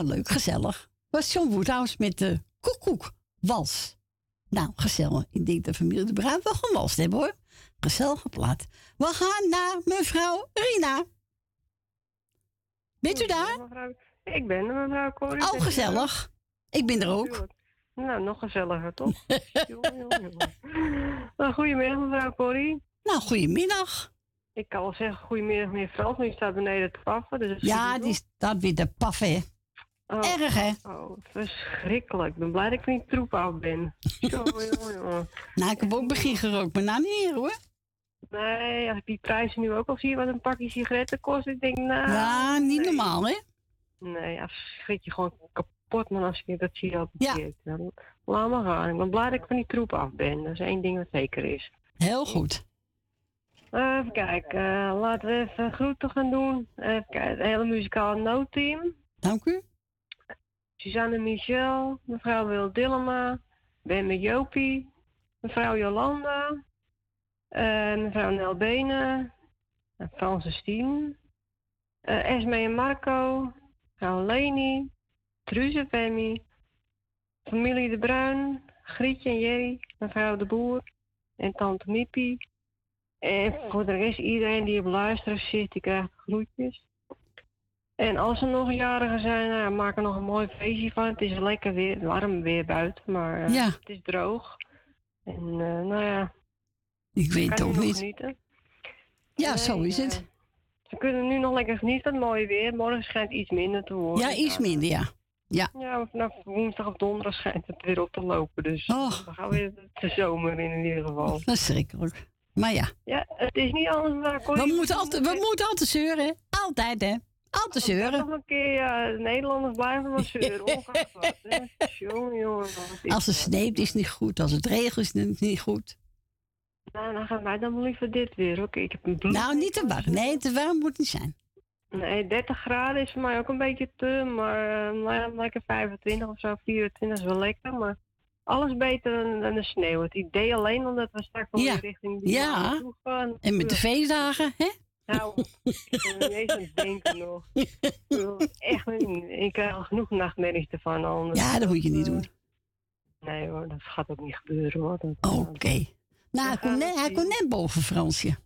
leuk, gezellig. Was John Woodhouse met de koekoek wals. Nou, gezellig. Ik denk dat familie de Bruin wel gewalst hebben hoor. Gezellige plaat. We gaan naar mevrouw Rina. Bent u daar? Ik ben er, mevrouw Corrie. Oh, gezellig. Ik ben er ook. Nou, nog gezelliger, toch? Nou, goedemiddag, mevrouw Corrie. Nou, goedemiddag. Ik kan wel zeggen goedemiddag, meneer maar die staat beneden te paffen. Dus Ja, die staat weer te paffen, hè. Oh, Erg, hè? Oh, verschrikkelijk. Ik ben blij dat ik niet troep af ben. Jongen, jongen, jongen. Nou, ik heb ook begin gerookt, maar nou niet hoor. Nee, als ik die prijzen nu ook al zie wat een pakje sigaretten kost, ik denk, nou... Ja, niet normaal, hè? Nee, ja, schrik je gewoon kapot, man, als je dat op de Ja. Dan Laat maar gaan. Ik ben blij dat ik van die troep af ben. Dat is één ding wat zeker is. Heel goed. Even kijken, eh, laten we even groeten gaan doen. Even kijken, het hele muzikale noodteam. Dank u. Suzanne Michel, mevrouw Wil Dillema, Ben met Jopie, mevrouw Jolanda, eh, mevrouw Nel Benen, en Francis Tien, eh, Esme en Marco, mevrouw Leni, en Femi, familie De Bruin, Grietje en Jerry, mevrouw De Boer en tante Miepie. En voor de rest, iedereen die op luisteren zit, die krijgt groetjes. En als er nog jarigen zijn, nou, maak er nog een mooi feestje van. Het is lekker weer, warm weer buiten, maar eh, Ja. het is droog. En eh, nou ja, Ik weet het ook niet. genieten. Ja, zo is eh, het. Ze kunnen nu nog lekker genieten van het mooie weer. Morgen schijnt iets minder te worden. Ja, iets minder, ja. Ja. Ja, vanaf woensdag of donderdag schijnt het weer op te lopen. Dus Oh. we gaan weer de zomer in, in ieder geval. Verschrikkelijk. Maar ja, Ja, het is niet anders dan... we moeten altijd, we moeten altijd zeuren. Altijd, hè. Altijd zeuren. Nog een keer, ja, Nederlanders blijven maar zeuren. ongeacht wat. Jongen, jongen. Als het dat? sneeuwt is het niet goed. Als het regent is het niet goed. Nou, dan gaan wij dan liever dit weer. Oké, ik heb een bloed. Nou, niet te warm. Nee, te warm moet niet zijn. Nee, 30 graden is voor mij ook een beetje te, maar ja, lekker 25 of zo, 24 is wel lekker, maar alles beter dan, dan de sneeuw. Het idee alleen omdat we straks Ja. weer richting die Ja. toe gaan. En met de feestdagen, hè? Nou, ik ben er niet eens aan het denken nog. Ik wil Echt niet. Ik krijg al genoeg nachtmerries ervan al. Ja, dat moet je niet doen. Nee hoor, dat gaat ook niet gebeuren hoor. Oké. Nou, hij komt, net, hij komt net boven, Fransje.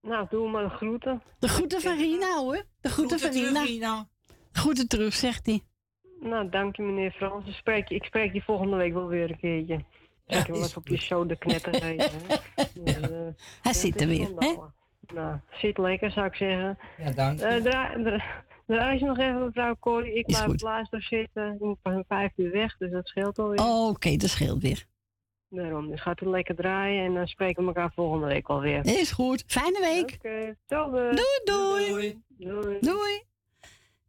Nou, doe maar de groeten. De groeten van Rina, hoor. De groeten van Rina. Rina. Groeten terug, zegt hij. Nou, dank je meneer Frans. Ik spreek, je- ik spreek je volgende week wel weer een keertje. Ik wil wat op je show de knetter. Dus, eh, Hij dat zit er weer, hè? Nou, zit lekker zou ik zeggen. Ja, dank je. Eh, draai, dra- draai je nog even mevrouw Corrie. Ik blijf op zitten. Ik moet van vijf uur weg, dus dat scheelt alweer. Oké, dat scheelt weer. Daarom, dus gaat u lekker draaien en dan spreken we elkaar volgende week alweer. Is goed. Fijne week. Oké, tot Doei, doei. Doei. Doei. Doei.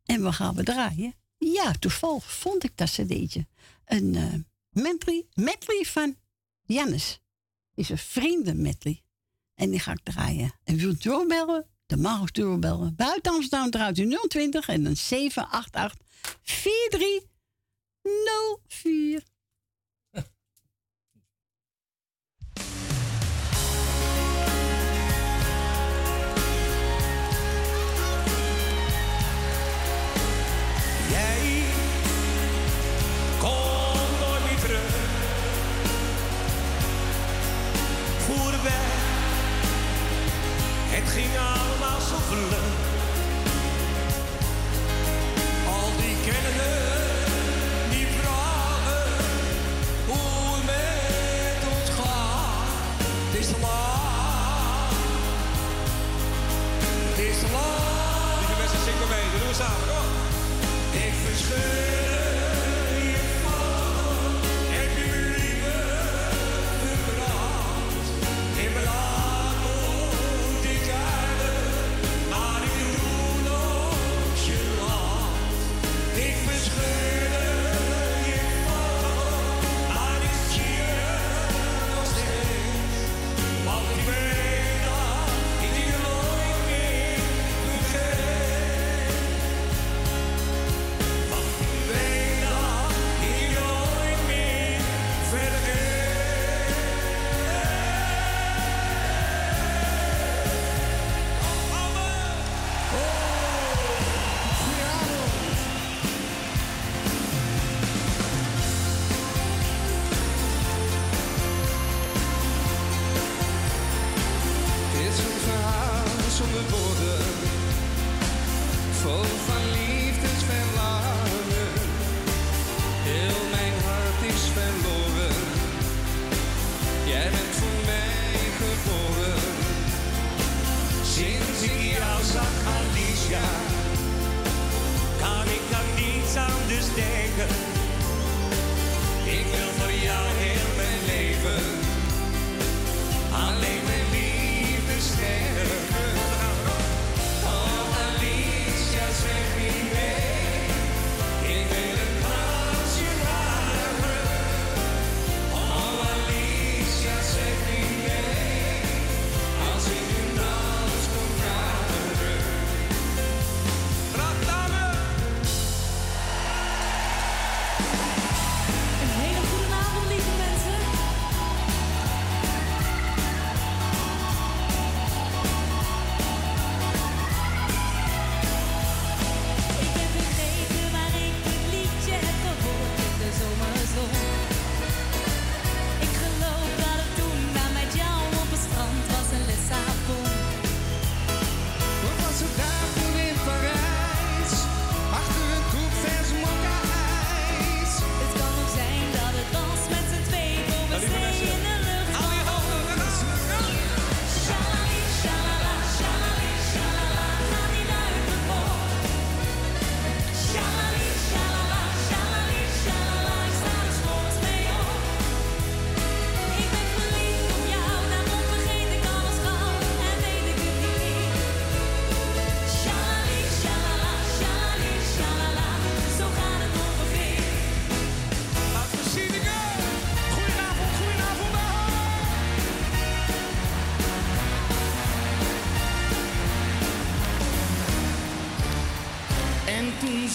En we gaan we draaien. Ja, toevallig vond ik dat cd'tje. Een eh medley, medley van Jannes. Is een vrienden medley. En die ga ik draaien. En wilt u ook bellen? Dan mag u doorbellen. Buiten Amsterdam draait u 020 en dan 788 4304.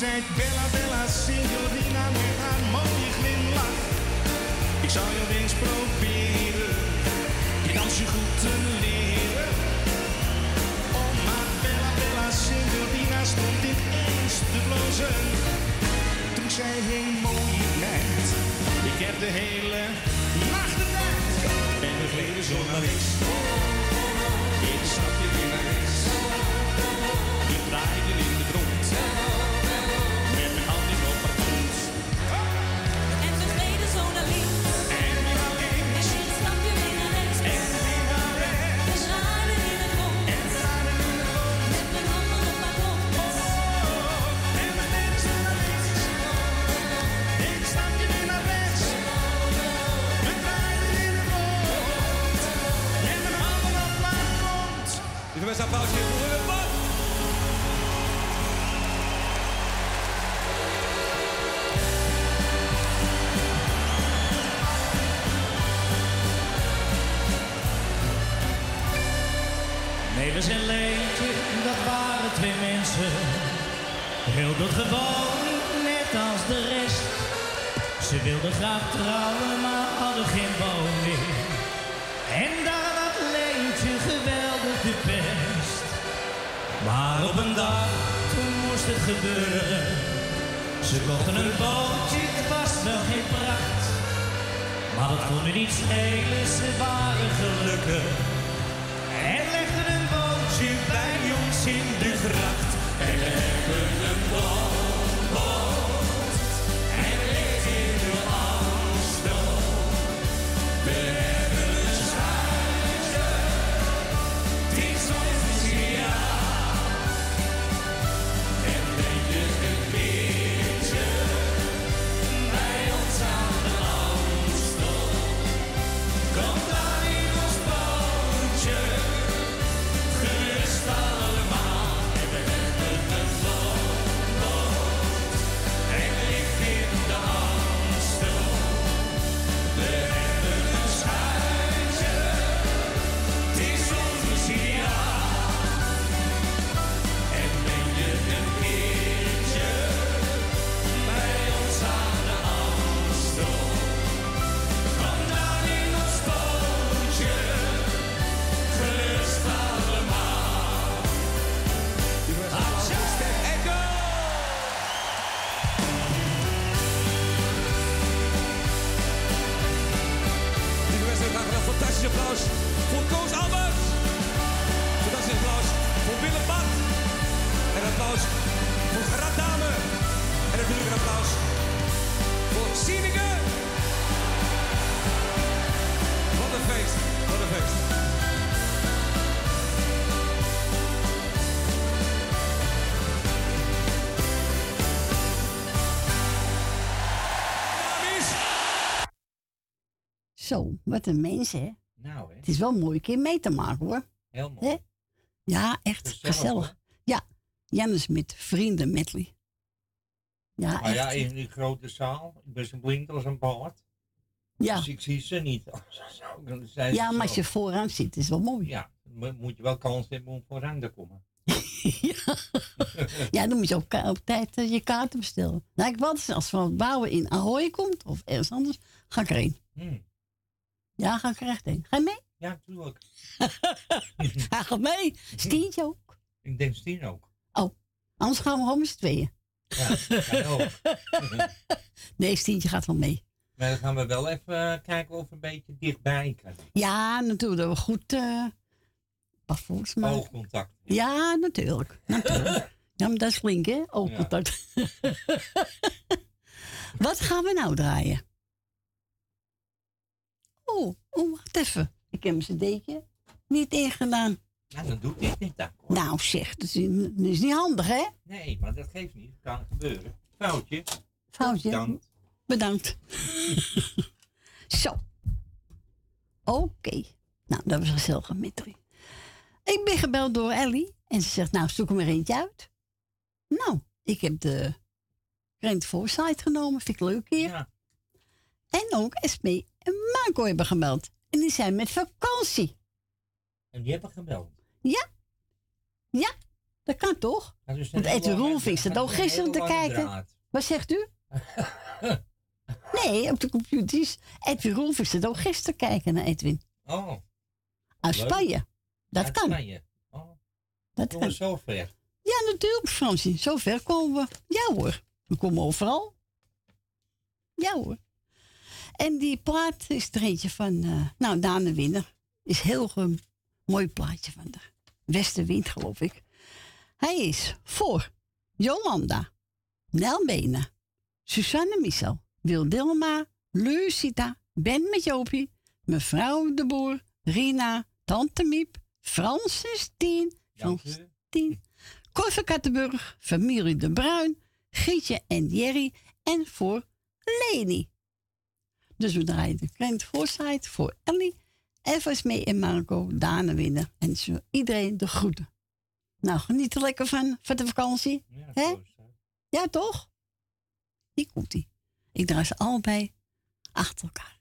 gente, bela, bela assim, senhora. Wat een mens, hè? Nou, hè. Het is wel mooi een keer mee te maken, hoor. Heel mooi. Hè? Ja, echt Gezellig, gezellig. Ja, Jannes met vrienden medley. Ja, Maar echt. ja, in die grote zaal, ik ben zo blind als een paard. Ja. Dus ik zie ze niet. Dan zijn ja maar als je vooraan zit, is wel mooi. Ja, mo- moet je wel kans hebben om vooraan te komen. Ja, dan moet je op, tijd eh, je kaarten bestellen. Nou, ik wel eens als Van Bouwen in Ahoy komt, of ergens anders, ga ik erheen. Hmm. Ja, ga ik er echt heen. Ga je mee? Ja, natuurlijk. Hij gaat mee. Stientje ook. Ik denk Stien ook. Oh, anders gaan we gewoon met z'n tweeën. Ja, ook. Nee, Stientje gaat wel mee. Maar dan gaan we wel even eh, kijken of we een beetje dichtbij kunnen. Ja, natuurlijk. Dat we goed uh, paspoorts maken. Oogcontact. Ja, natuurlijk. natuurlijk. ja, maar dat is flink, hè? Oogcontact. Wat gaan we nou draaien? Oh, oh, wacht even. Ik heb mijn cd'tje niet ingedaan. Nou, dan doe ik niet dan. Nou zeg, dat is, dat is niet handig, hè? Nee, maar dat geeft niet. Dat kan gebeuren. Foutje. Foutje. Bedankt. Bedankt. Zo. Oké. Nou, dat was gezellig met drie. Ik ben gebeld door Ellie. En ze zegt, nou, zoek er maar eentje uit. Nou, ik heb de Rent Foresight genomen. Vind ik leuk hier. En ook Esme en Marco hebben gebeld. En die zijn met vakantie. En die hebben gebeld. Ja. Ja. Dat kan toch? Dat is Want Roelvink zat ook is een gisteren te kijken. draad. Wat zegt u? nee, op de computer is Edwin Roelvink zat ook gisteren kijken naar Edwin. Oh, Uit Leuk. Spanje. Dat uit kan. Spanje. Oh, Dat kan. zo ver. Ja, natuurlijk, Fransje. Zo ver komen we. Ja hoor, we komen overal. Ja hoor. En die plaat is er eentje van, eh, nou, Daan Winner. Is heel een mooi plaatje van de Westenwind, geloof ik. Hij is voor Jolanda, Nel Benen, Susanne Michel, Wil Dilma, Lucita, Ben met Jopie, mevrouw de Boer, Rina, Tante Miep, Francis Tien, Frans. Tien, Cor van Kattenburg, familie De Bruin, Gietje en Jerry en voor Leni. Dus we draaien de kleine voorsite voor Ellie, Evers mee en Marco, Dane winnen. En zo iedereen de groeten. Nou, geniet er lekker van, van de vakantie. Hè? Ja, toch? Hier komt ie. Ik draai ze allebei achter elkaar.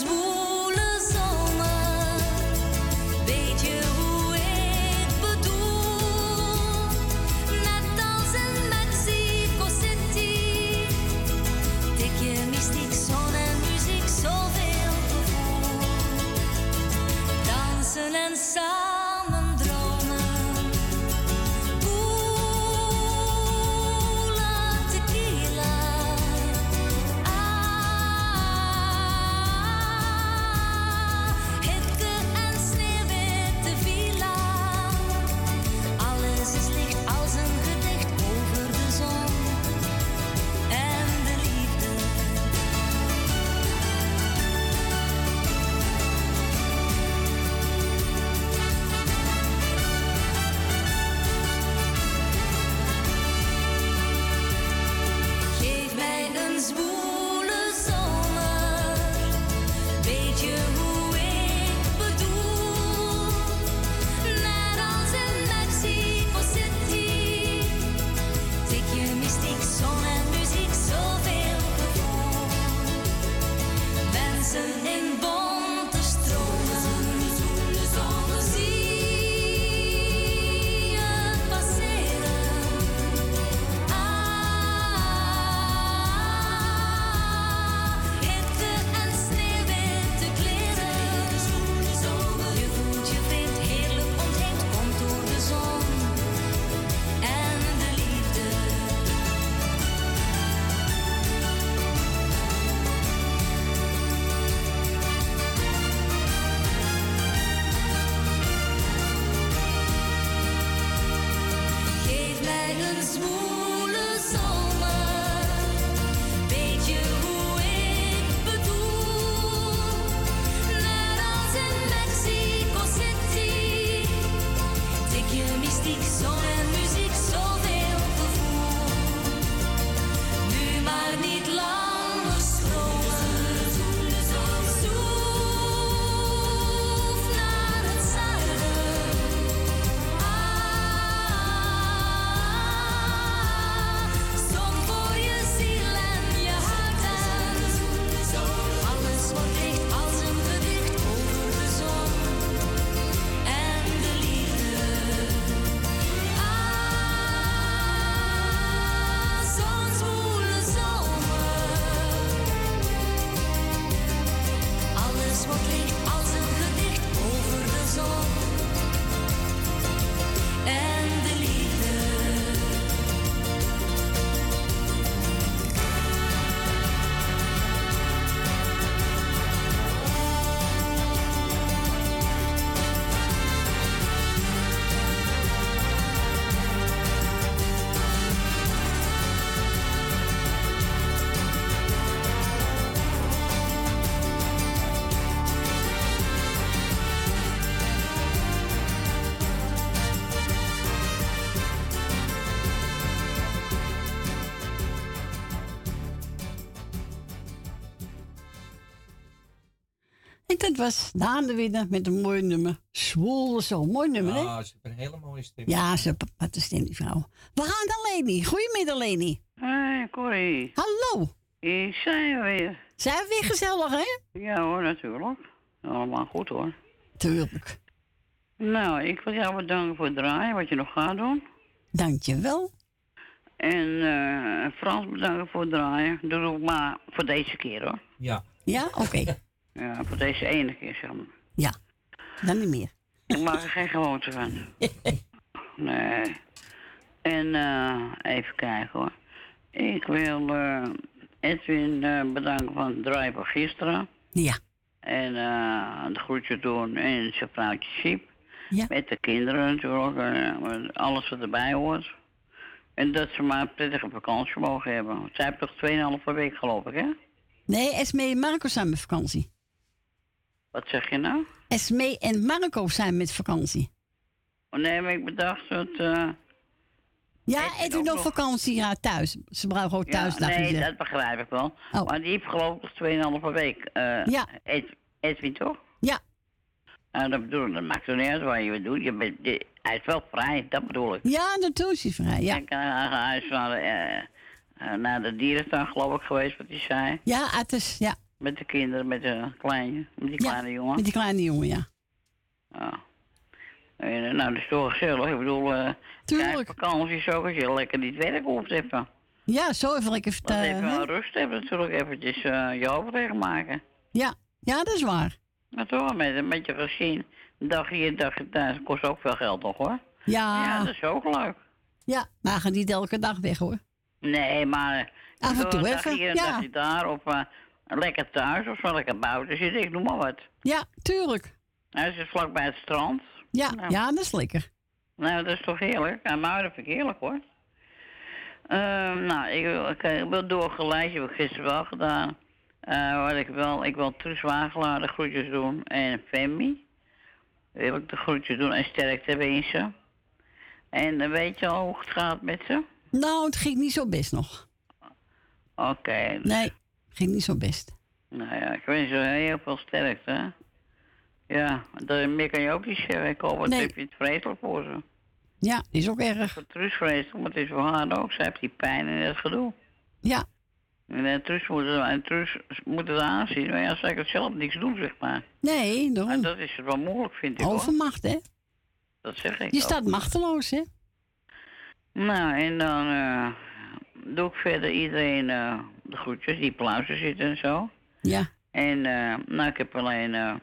Mij Dat was Daan de Winner met een mooi nummer. Zwolle zo. Mooi nummer, hè? Ah, ze heeft een hele mooie stem. Ja, ze had een stem, die vrouw. We gaan naar Leni. Goedemiddag, Leni. Hé, Corrie. Hallo. Hier zijn we weer. Zijn we weer gezellig, hè? Ja hoor, natuurlijk. Allemaal goed hoor. Tuurlijk. Nou, ik wil jou bedanken voor het draaien, wat je nog gaat doen. Dankjewel. En eh Frans bedanken voor het draaien. Doe het ook maar voor deze keer hoor. Ja. Ja, oké. Ja, voor deze ene keer zeg maar. Ja, dan niet meer. Ik maak er geen gewoonte van. Nee. En eh even kijken hoor. Ik wil eh, Edwin eh, bedanken van het draaien van gisteren. Ja. En de groetje doen en zijn vrouwtje Siep. Ja. Met de kinderen natuurlijk. alles wat erbij hoort. En dat ze maar een prettige vakantie mogen hebben. Zij heeft toch 2,5 week geloof ik hè? Nee, Esme en Marco zijn met vakantie. Wat zeg je nou? Esme en Marco zijn met vakantie. Oh, nee, maar ik bedacht dat... eh, Ja, ook op nog. vakantie, ja, thuis. Ze brauchen ook thuis. ja, nee, dat begrijp ik wel. Oh. Maar die heeft geloof ik nog 2,5 week. eh Ja. Ed- Edwin toch? Ja. Nou, dat bedoel ik, dat maakt er niet uit wat je doet. Je bent, hij is wel vrij, dat bedoel ik. Ja, natuurlijk is hij vrij, ja. Ik, uh, hij is naar de, eh, eh, naar de dierentuin geloof ik geweest, wat hij zei. Ja, het is, ja. Met de kinderen, met de kleine, met die kleine jongen. Met die kleine jongen, ja. Ja. En, eh, nou, dat is toch gezellig. Ik bedoel, kijk, vakantie is ook als je lekker niet werk hoeft even. Ja, zo even lekker Dat vertellen. even rust hebben natuurlijk, eventjes eh je hoofd maken. Ja, ja, dat is waar. Maar toch, met, met je gezin, een dag hier, dag thuis, kost ook veel geld toch hoor? Ja. Ja, dat is ook leuk. Ja, maar ga niet elke dag weg, hoor. Nee, maar... Af en toe een dag even, hier, ja. dagje daar, of eh, lekker thuis, of zo lekker buiten zitten, ik noem maar wat. Ja, tuurlijk. Nou, het is vlakbij het strand. Ja, Nou. ja, dat is lekker. Nou, dat is toch heerlijk? Ja, maar dat vind ik heerlijk hoor. Ehm, nou, ik wil, ik, ik wil doorgeleid, heb ik gisteren wel gedaan. Eh, wat ik wel, ik wil Truus Wagelaar de groetjes doen en Femi. Wil ik de groetjes doen en sterkte wensen. En dan weet je al hoe het gaat met ze? Nou, het ging niet zo best nog. Oké. Nee, ging niet zo best. Nou ja, ik wens je heel veel sterkte. hè. Ja, dat, meer kan je ook niet zeggen. Ik hoop, wat Nee. heb je het vreselijk voor ze. Ja, is ook erg. Voor Truus vreselijk, maar het is voor haar ook. Zij heeft die pijn en dat gedoe. Ja. En uh, Truus moet het, en Truus moet het aanzien. Maar ja, zij kan zelf niks doen, zeg maar. Nee, daarom. En dat is het wel moeilijk, vind ik hoor. Overmacht, hè? Dat zeg ik Je ook. staat machteloos, hè? Nou, en dan eh, doe ik verder iedereen eh, de groetjes die pluizen zitten en zo. Ja. En eh, nou, ik heb alleen eh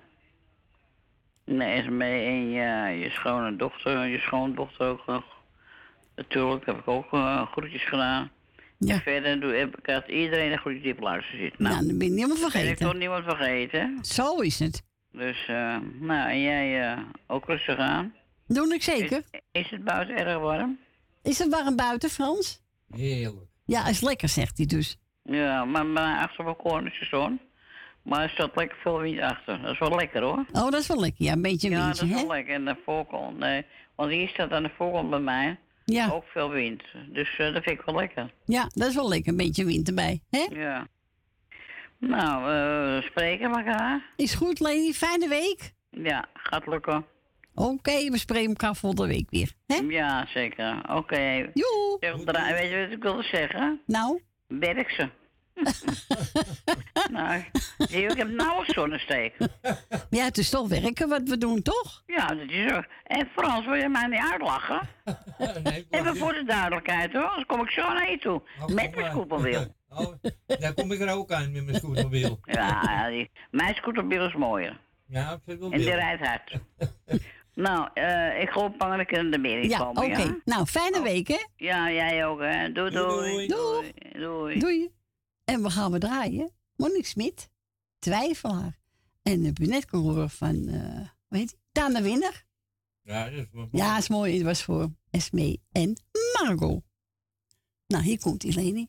nee, Esme en je, je schone dochter, je schoondochter ook nog. Natuurlijk heb ik ook eh, groetjes gedaan. Ja. En verder doe, heb ik had iedereen een groetje die pluizen zit. Nou, Nou, dan ben je niemand ben ik vergeten. toch niemand vergeten. Zo is het. Dus, eh, nou, en jij eh, ook rustig aan. Doe ik zeker. Is, is het buiten erg warm? Is het warm buiten, Frans? Heerlijk. Ja, is lekker, zegt hij dus. Ja, maar, mijn koorn is zon. Maar er staat lekker veel wind achter. Dat is wel lekker hoor. Oh, dat is wel lekker. Ja, een beetje Ja, windje, dat is hè? wel lekker. En de voorkant, nee. Want hier staat aan de voorkant bij mij Ja. ook veel wind. Dus eh, dat vind ik wel lekker. Ja, dat is wel lekker. Een beetje wind erbij, hè? Ja. Nou, we spreken elkaar. Is goed, Leni. Fijne week. Ja, gaat lukken. Oké, we spreken elkaar volgende week weer. Hè? Ja, zeker. Oké. Joe. Zeg, dra- Weet je wat ik wilde zeggen? Nou? Werk ze. nou, zie je, ik heb nauwelijks zonnesteek. Ja, het is toch werken wat we doen, toch? Ja, dat is ook. En Frans, wil je mij niet uitlachen? Even voor de duidelijkheid hoor, anders kom ik zo naar je toe. met mijn scooterwiel. Oh, daar kom ik er ook aan met mijn scooterwiel. Ja, ja, die, mijn scooterwiel is mooier. Ja, ik vind het wel En die rijdt hard. nou, eh, ik hoop dat ik er meer in Ja, komen, oké. ja? Nou, fijne week, hè? Ja, jij ook, hè. Doei, doei. Doei. Doei. Doei. En we gaan we draaien. Monique Smit, twijfelaar. En heb je net horen van, hoe heet die? Daan de Winner. Ja, dat is wel Ja, is mooi. Het was voor Esme en Margot. Nou, hier komt die Leni.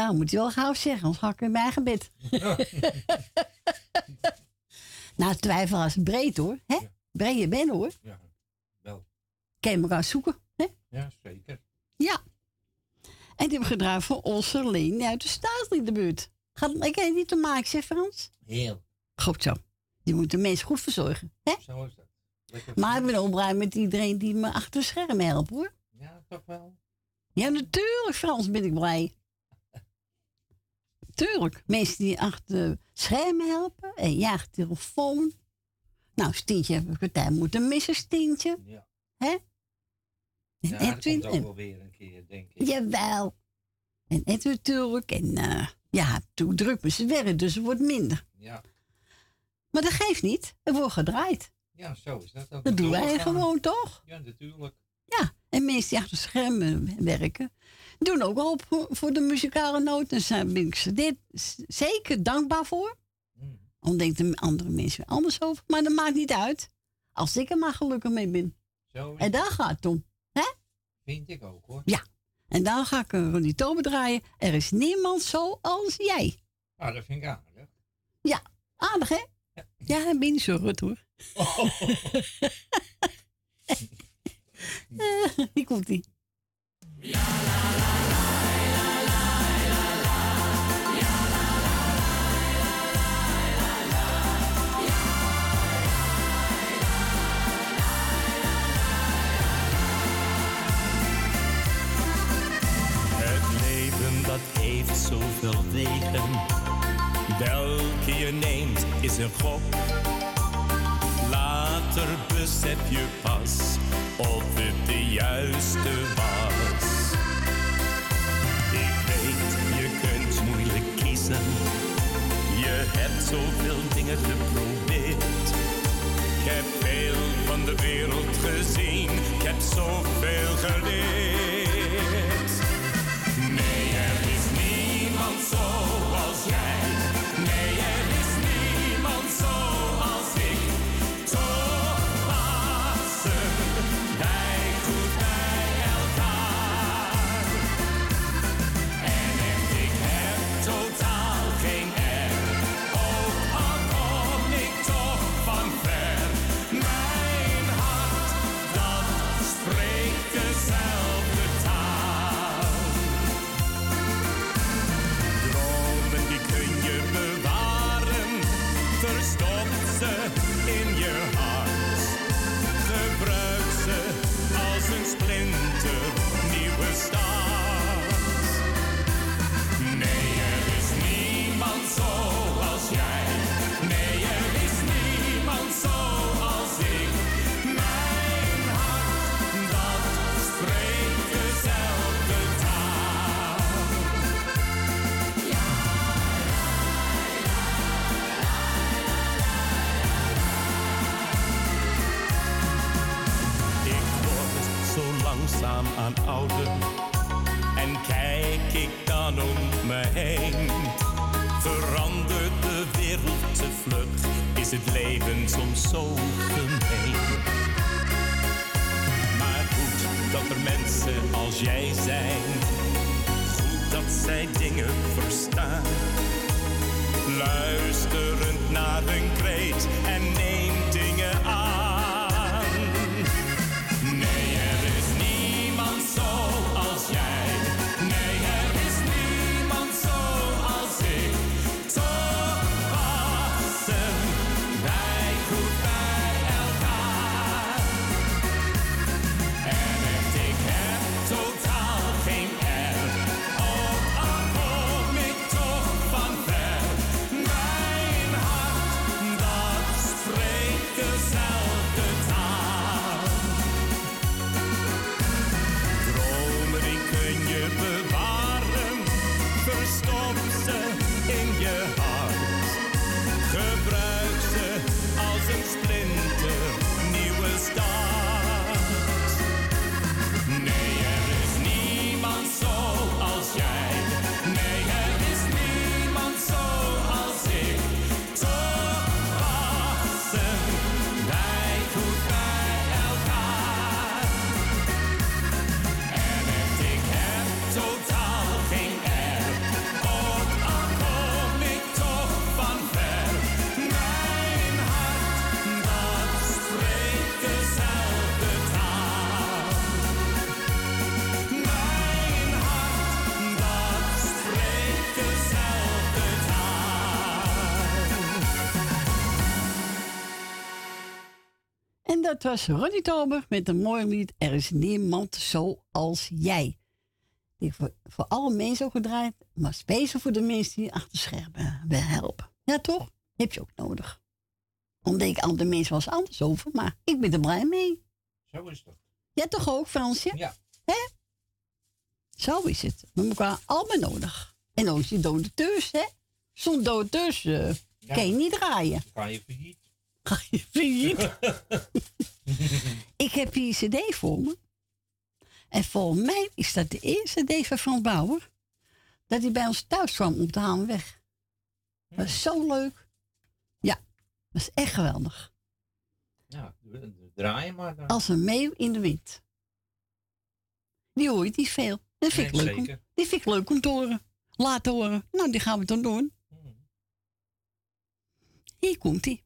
Ja, moet je wel gauw zeggen, anders ga ik in mijn eigen bed. nou, twijfel is breed hoor. Hè? Breed je bent hoor. Ja, wel. Kan je elkaar zoeken. Hè? Ja, zeker. Ja. En die hebben gedraaid voor onze Leen uit de staatsliedenbuurt. Gaat ik heb niet te maken, zeg Frans? Heel. Goed zo. Die moeten mensen goed verzorgen. Hè? Zo is dat. Lekker Maar ik ben blij met iedereen die me achter de schermen helpt hoor. Ja, toch wel. Ja, natuurlijk, Frans, ben ik blij. Tuurlijk. Mensen die achter schermen helpen. En ja, telefoon. Nou, Stientje heb ik het tijd moeten missen, Stientje. Ja. Hè? En Ja, dat Edwin. komt ook wel weer een keer, denk ik. jawel. En Edwin natuurlijk. En eh, ja, toen druk met zijn werk, dus het wordt minder. Ja. Maar dat geeft niet. Er wordt gedraaid. ja, zo is dat ook. Dat doen wij gewoon, toch? Ja, natuurlijk. Ja, en mensen die achter schermen werken, doen ook op voor- voor de muzikale noot. En daar ben ik ze dit zeker dankbaar voor. Dan denken de andere mensen weer anders over. Maar dat maakt niet uit. Als ik er maar gelukkig mee ben. Zo En daar gaat het om. Hè? Vind ik ook, hoor. Ja. En dan ga ik een Ronnie Tober draaien. Er is niemand zoals jij. Ah, dat vind ik aardig. Ja, aardig hè? Ja, ben niet zo rut hoor. Eh, Hier komt ie. Zoveel wegen. Welke je neemt is een gok. Later besef je pas of het de juiste was. Je hebt zoveel dingen geprobeerd. Ik heb veel van de wereld gezien. Ik heb zoveel geleerd. Zo gemeen. Maar goed dat er mensen als jij zijn. Goed dat zij dingen verstaan. Luisterend dat was Ronnie Tober met een mooi lied. Er is niemand zoals jij. Die voor, voor alle mensen ook gedraaid, maar speciaal voor de mensen die achter de schermen willen helpen. Ja, toch? Heb je ook nodig. Denk ik, andere mensen was anders over, maar ik ben er blij mee. Zo is dat. Jij toch ook, Fransje? Ja. Hè? Zo is het. We hebben elkaar allemaal nodig. En ook die donateurs, hè? Zonder donateurs eh Ja. kan je niet draaien. Ga je failliet. Ga je failliet? ik heb hier een cd voor me. En volgens mij is dat de eerste cd van Frans Bauer. Dat hij bij ons thuis kwam op de Haanweg. Dat is zo leuk. Ja, dat is echt geweldig. Ja, d- draai maar dan. Als een meeuw in de wind. Die hoor je niet veel. Dat vind ik leuk. Om, die vind ik leuk om te horen. Laten horen. Nou, die gaan we dan doen. Hier komt ie.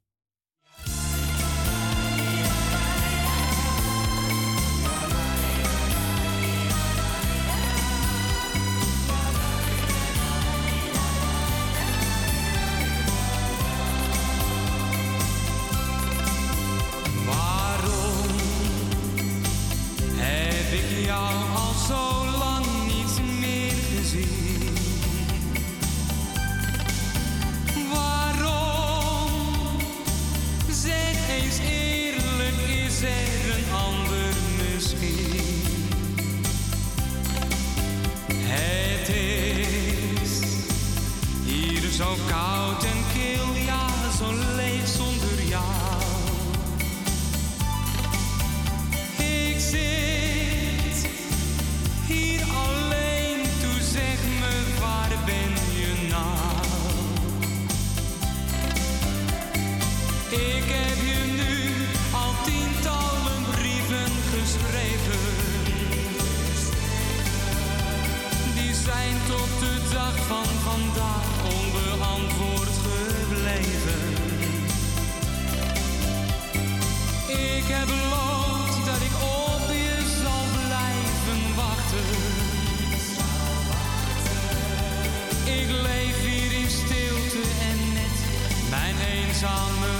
Eenzame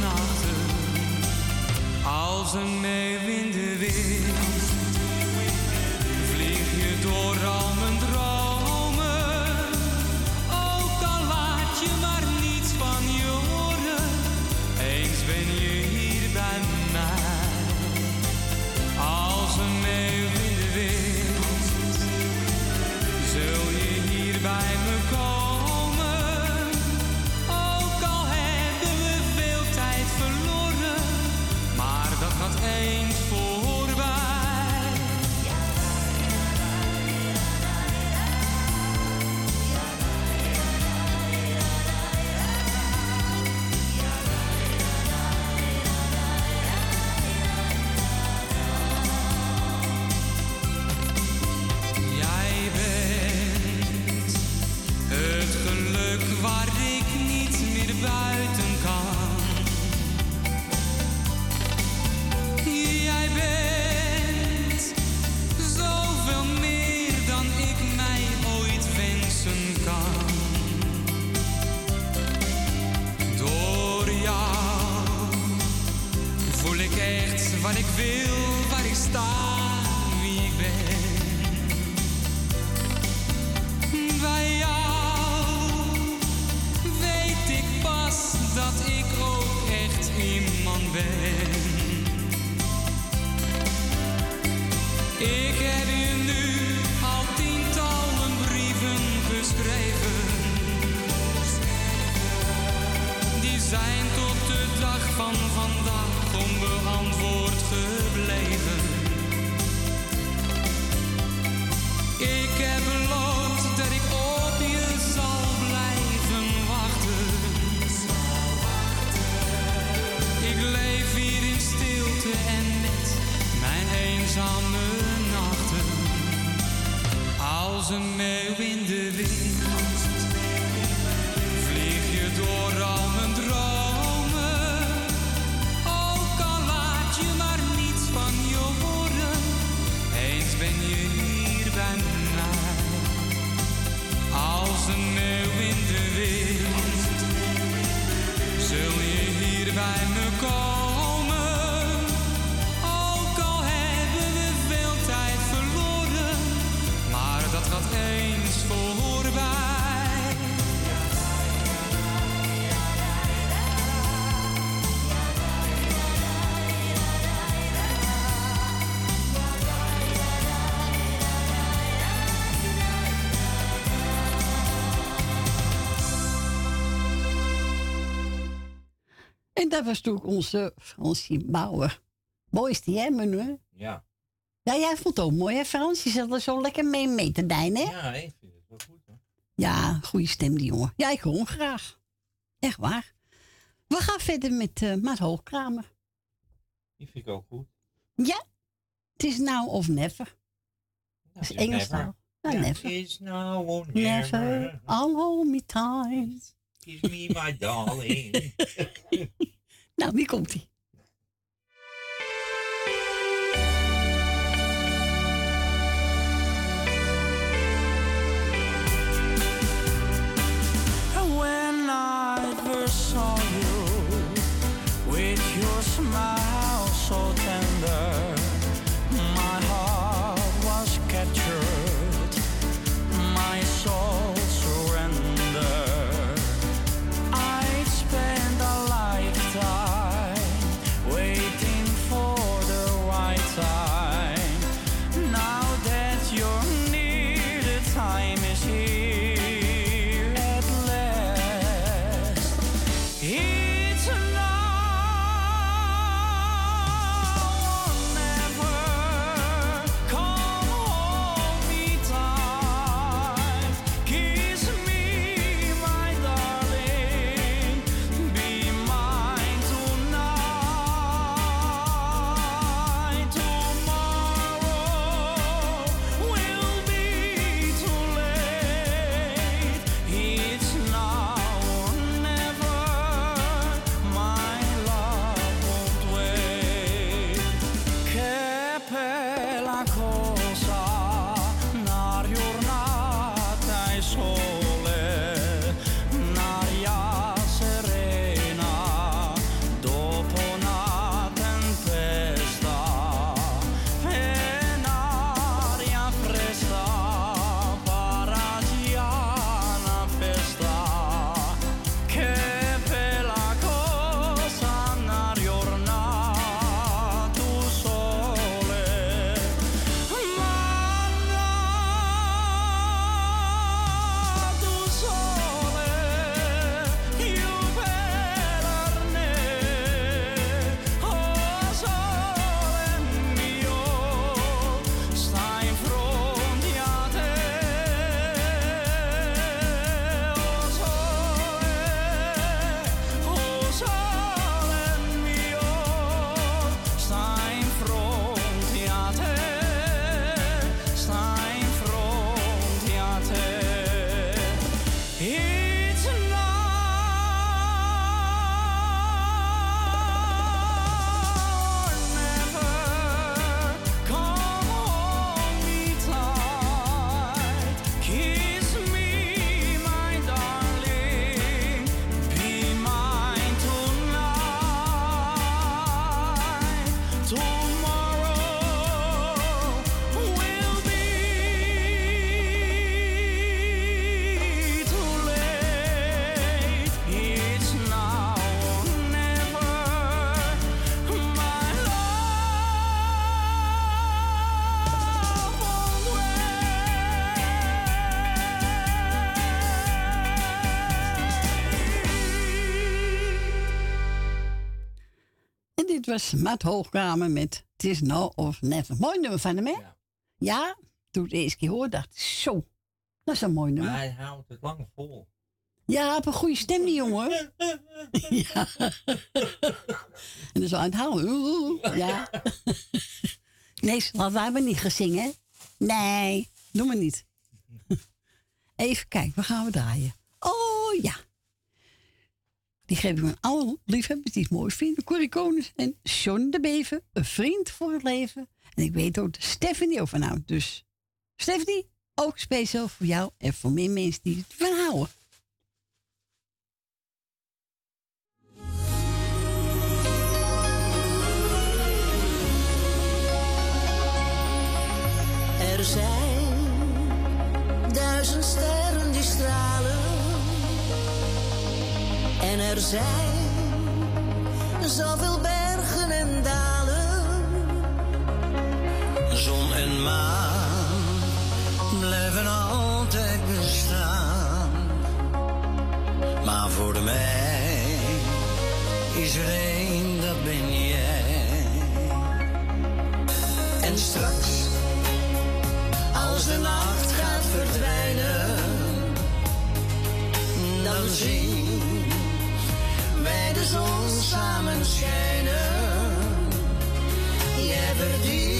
nachten. Als een meeuw in de wind vlieg je door al dat En dat was natuurlijk onze Fransie Bauer. Mooi is die, hè? Ja. Ja, jij vond het ook mooi, hè, Frans? Je zat er zo lekker mee mee te dijnen, hè? Ja, ik vind het wel goed hoor. Ja, goede stem, die jongen. Ja, ik hoor hem graag. Echt waar. We gaan verder met eh Maat Hoogkramer. Die vind ik ook goed. Ja, het is now of never. Dat is Engels taal. Ja, never. It's now or Never. never. Hold me tight. Kiss me, my darling. Nou, wie komt ie? When I first saw was Maat Hoogkamer met Het is nou of never. Mooi nummer van hem, hè? Ja. Toen ik de eerste keer hoorde, dacht ik, zo, dat is een mooi nummer. Maar hij houdt het lang vol. Ja, heeft een goede stem, die jongen. ja. En dan zo aan het houden. Ja. nee, laten wij maar niet gaan zingen, hè? Nee, doe maar niet. Even kijken, waar gaan we draaien? Oh, ja. Die geef ik aan alle liefhebbers die het mooi vinden. Corrie Konings en John de Beven. Een vriend voor het leven. En ik weet ook Stephanie van houdt. Dus Stephanie, ook speciaal voor jou en voor meer mensen die het van houden. Er zijn duizend sterren En er zijn zoveel bergen en dalen. Zon en maan blijven altijd bestaan. Maar voor mij is er één, dat ben jij. En straks, als de nacht gaat verdwijnen, dan zien wij de zon samen schijnen. Jij verdient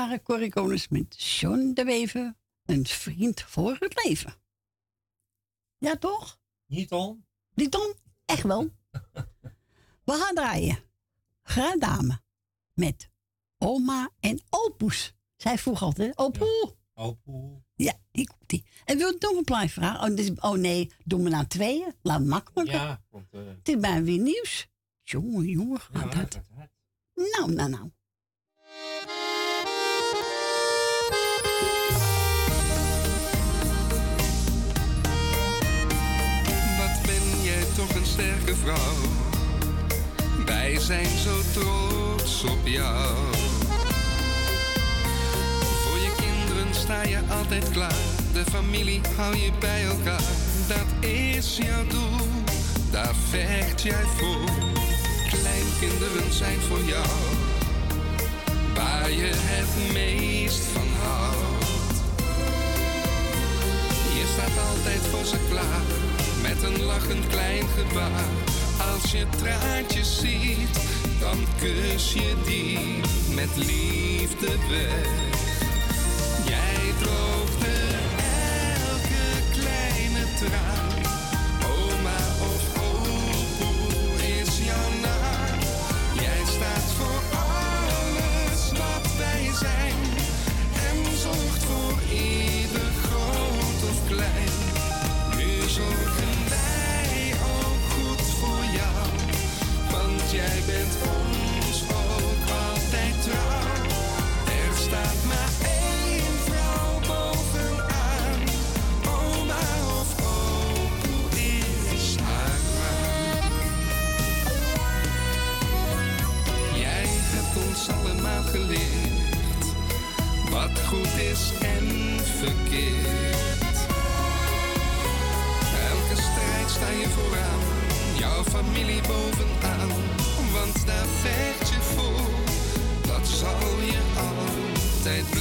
waren Corrie Konings met John de Wever, een vriend voor het leven. Ja, toch? Niet om? Niet om? Echt wel. We gaan draaien. Graag dame. Met oma en opoes. Zij vroeg altijd, opoe. Opoe. Ja, die komt die. En wil je nog een plaatje vragen? Oh, oh nee, doen we nou tweeën. Laat makkelijker. Ja, want, eh, Het is bijna weer nieuws. Jongen, jongen, gaat ja, gaat hard. Nou, nou, nou. Sterke vrouw? Wij zijn zo trots op jou. Voor je kinderen sta je altijd klaar. De familie hou je bij elkaar. Dat is jouw doel, daar vecht jij voor. Kleinkinderen zijn voor jou. Waar je het meest van houdt. Je staat altijd voor ze klaar, met een lachend klein gebaar. Als je traantjes ziet, dan kus je die met liefde weg. bovenaan, want daar vecht je voor. Dat zal je altijd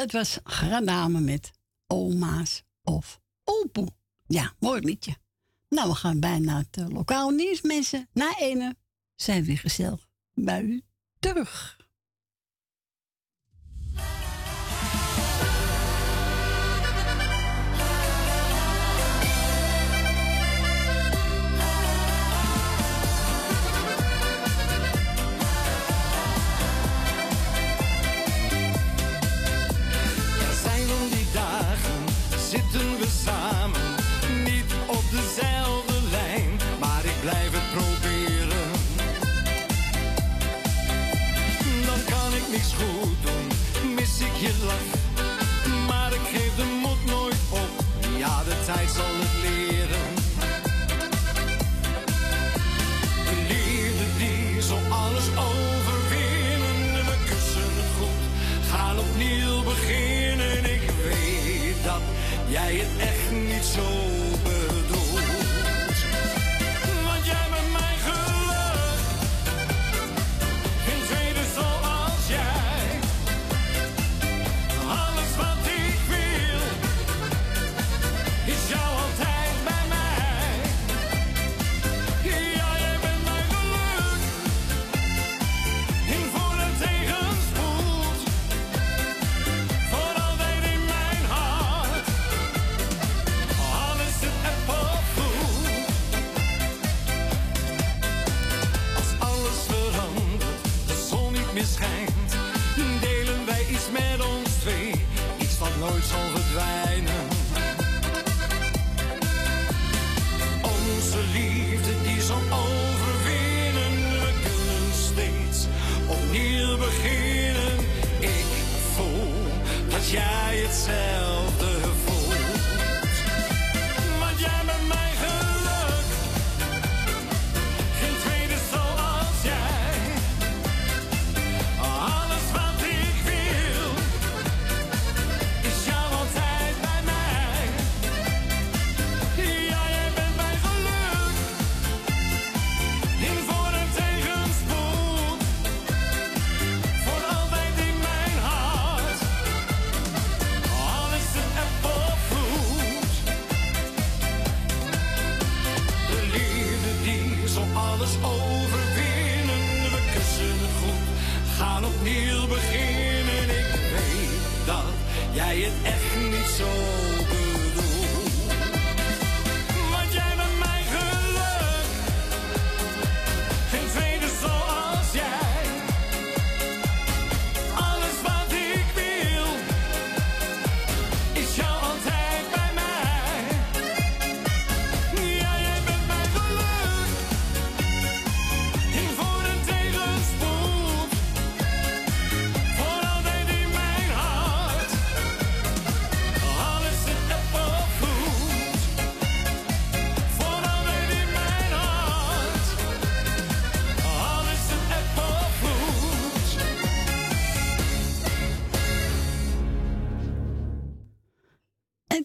dat was Graname met oma's of opoe. Ja, mooi liedje. Nou, we gaan bijna het eh, lokaal nieuws, mensen. Na ene zijn we weer gezellig bij u terug. Je maar ik geef de moed nooit op, ja de tijd zal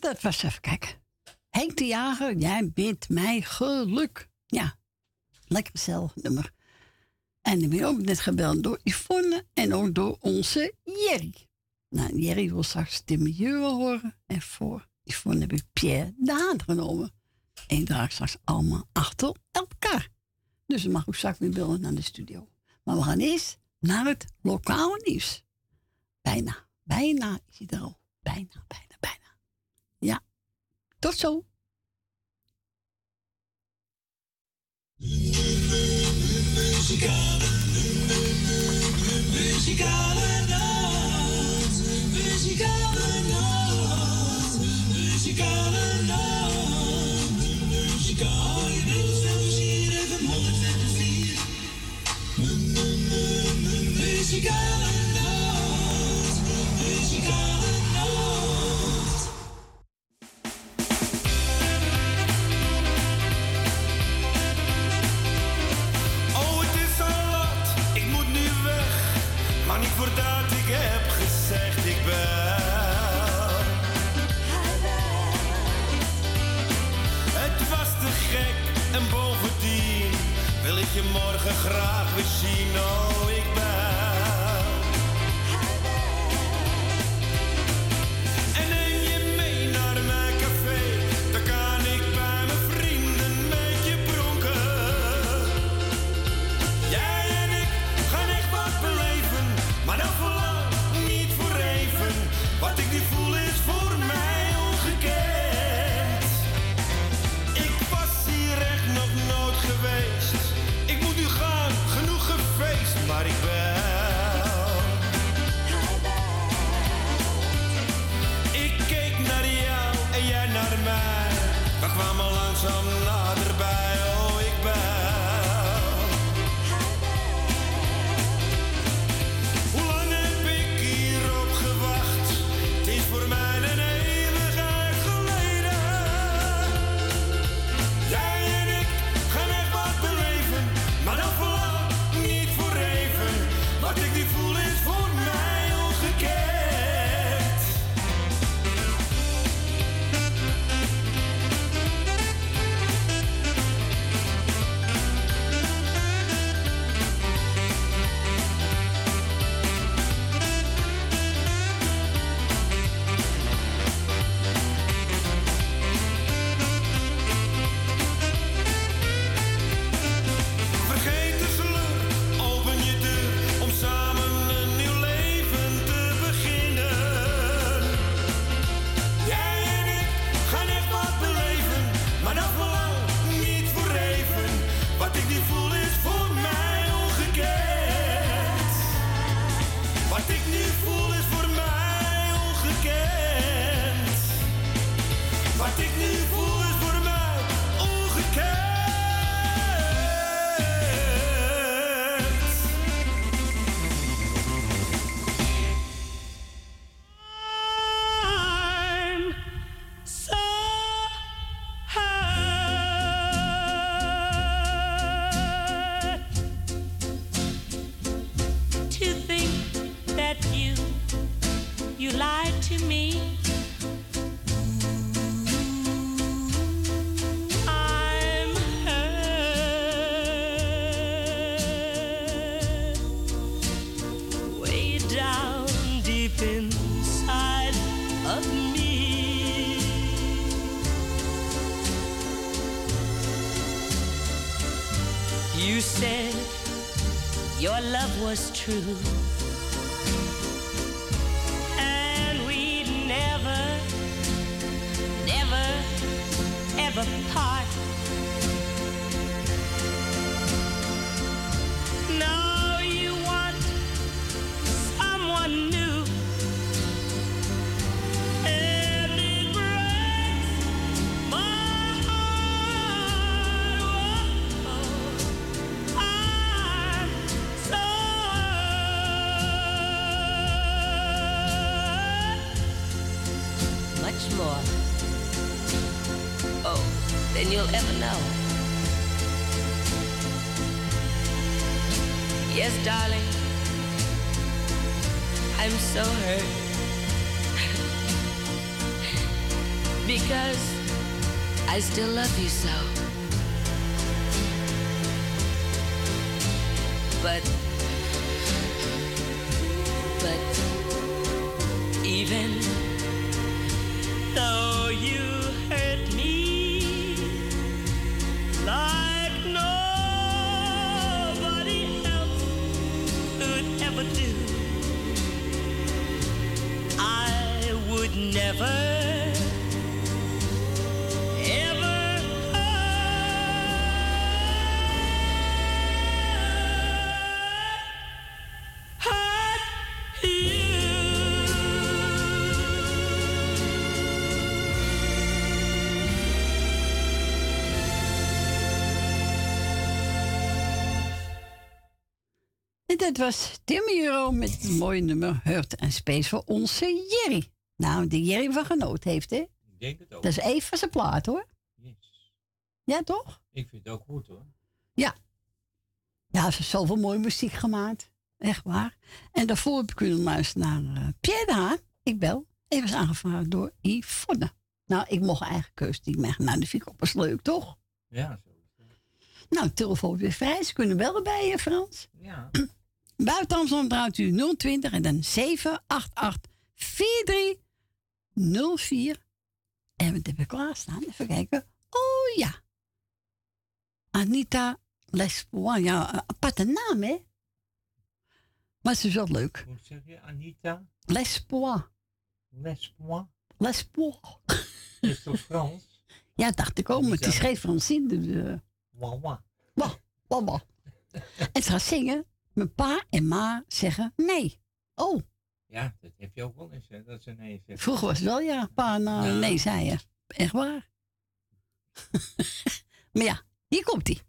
dat was even kijken. Henk de Jager, jij bent mijn geluk. Ja, lekker zelf nummer. En ik ben ook net gebeld door Yvonne en ook door onze Jerry. Nou, Jerry wil straks de milieu horen. En voor Yvonne heb ik Pierre de Haan genomen. En ik draag straks allemaal achter elkaar. Dus dan mag ik straks weer bellen naar de studio. Maar we gaan eerst naar het lokale nieuws. Bijna, bijna is hij er al. Bijna, bijna, tot zo. Muzikale, muzikale muzikale muzikale muzikale nacht, hier even 104. Muzikale je morgen graag weer zien. True. And we'd never, never, ever part. You'll ever know. Yes, darling. I'm so hurt. because I still love you so. But, Dat was Tim Euro met het mooie nummer Hurt en Space voor onze Jerry. Nou, die Jerry van genoot heeft, hè? Ik denk het ook. Dat is even zijn plaat, hoor. Ja, toch? Ik vind het ook goed hoor. Ja. Ja, ze heeft zoveel mooie muziek gemaakt. Echt waar. En daarvoor heb ik kunnen luisteren naar eh, Pierre de Haan. Ik bel. En was aangevraagd door Yvonne. Nou, ik mocht eigen keus die mij. Nou, dat vind ik ook pas leuk, toch? Ja, zo. Nou, telefoon weer vrij. Ze kunnen bellen bij je, Frans. Ja. Buiten Amsterdam draait u 020 en dan 788 4304. En wat heb ik klaarstaan? Even kijken. Oh ja. Anita Lespois. Ja, een aparte naam, hè? Maar ze is wel leuk. Hoe zeg je? Anita Lespois. Lespois? Lespois. Is toch Frans? Ja, dacht ik ook, maar het is geen Francine. Dus, uh, Wawa. wah, wah, wah. En ze gaat zingen. Mijn pa en ma zeggen nee. Oh, Ja, dat heb je ook wel eens, hè? Dat ze nee zeggen. vroeger was het wel ja. Pa en ma Ja. nee zei je. Echt waar. maar ja, hier komt hij.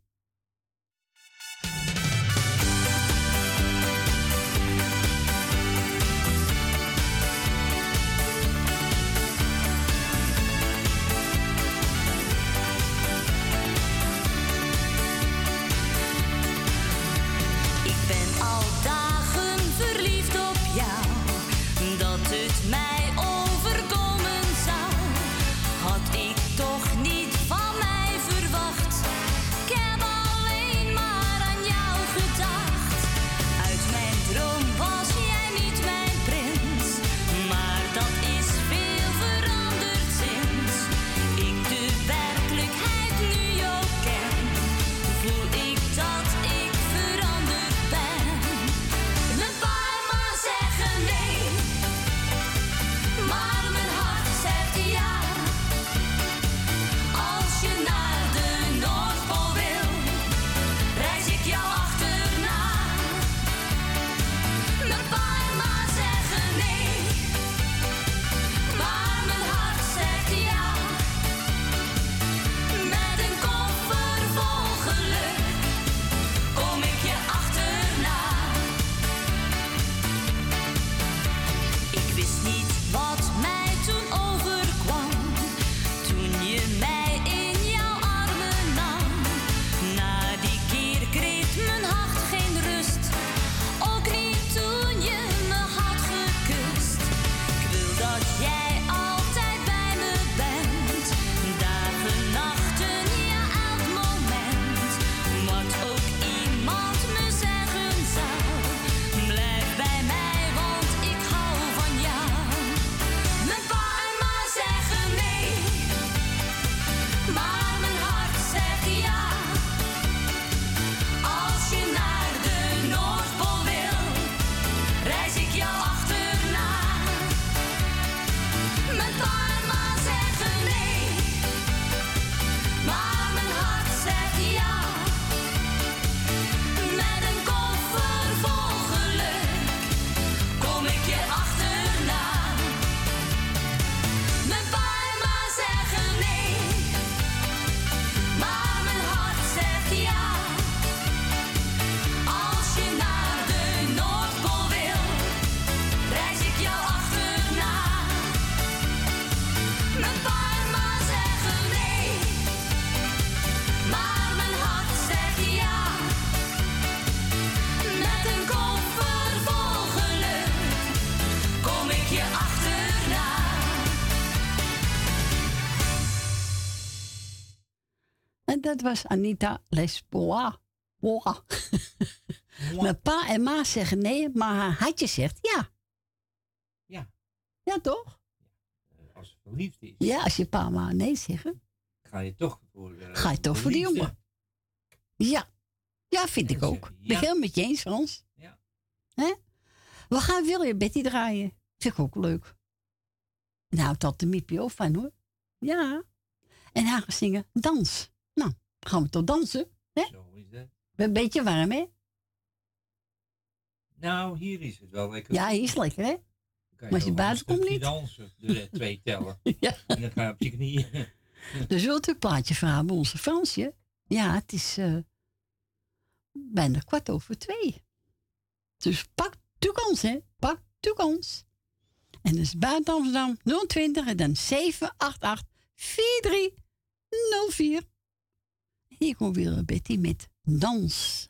Dat was Anita Lesboa. Boa. Mijn pa en ma zeggen nee, maar haar hartje zegt ja. Ja. Ja, toch? Als ze verliefd is, Ja, als je pa en ma nee zeggen, ga je toch voor, eh, ga je toch voor die jongen. Ja. Ja, vind ik ook. Ik ben heel met je eens, Frans. Ja. Hè? We gaan William Betty draaien. Vind ik ook leuk. Houdt dat de Miepie ook van, hoor. Ja. En gaat zingen dans. Nou, gaan we toch dansen? Hè? Zo is dat. Een beetje warm, hè? Nou, hier is het wel lekker. Ja, hier is lekker, hè? Maar als je buiten komt niet. dansen, de twee tellen. ja. En dan ga je op je knieën. Dus wilt u een plaatje vragen bij onze Fransje? Ja, het is eh, bijna kwart over twee. Dus pak toekomst, hè? Pak toekomst. En dat is buiten Amsterdam 020 en dan 788 4304. Hier komt weer Betty met. Dans,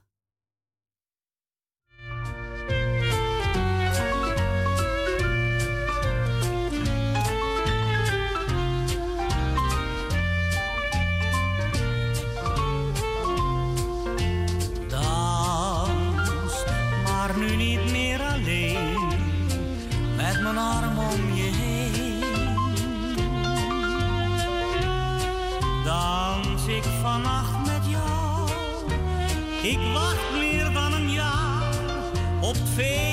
op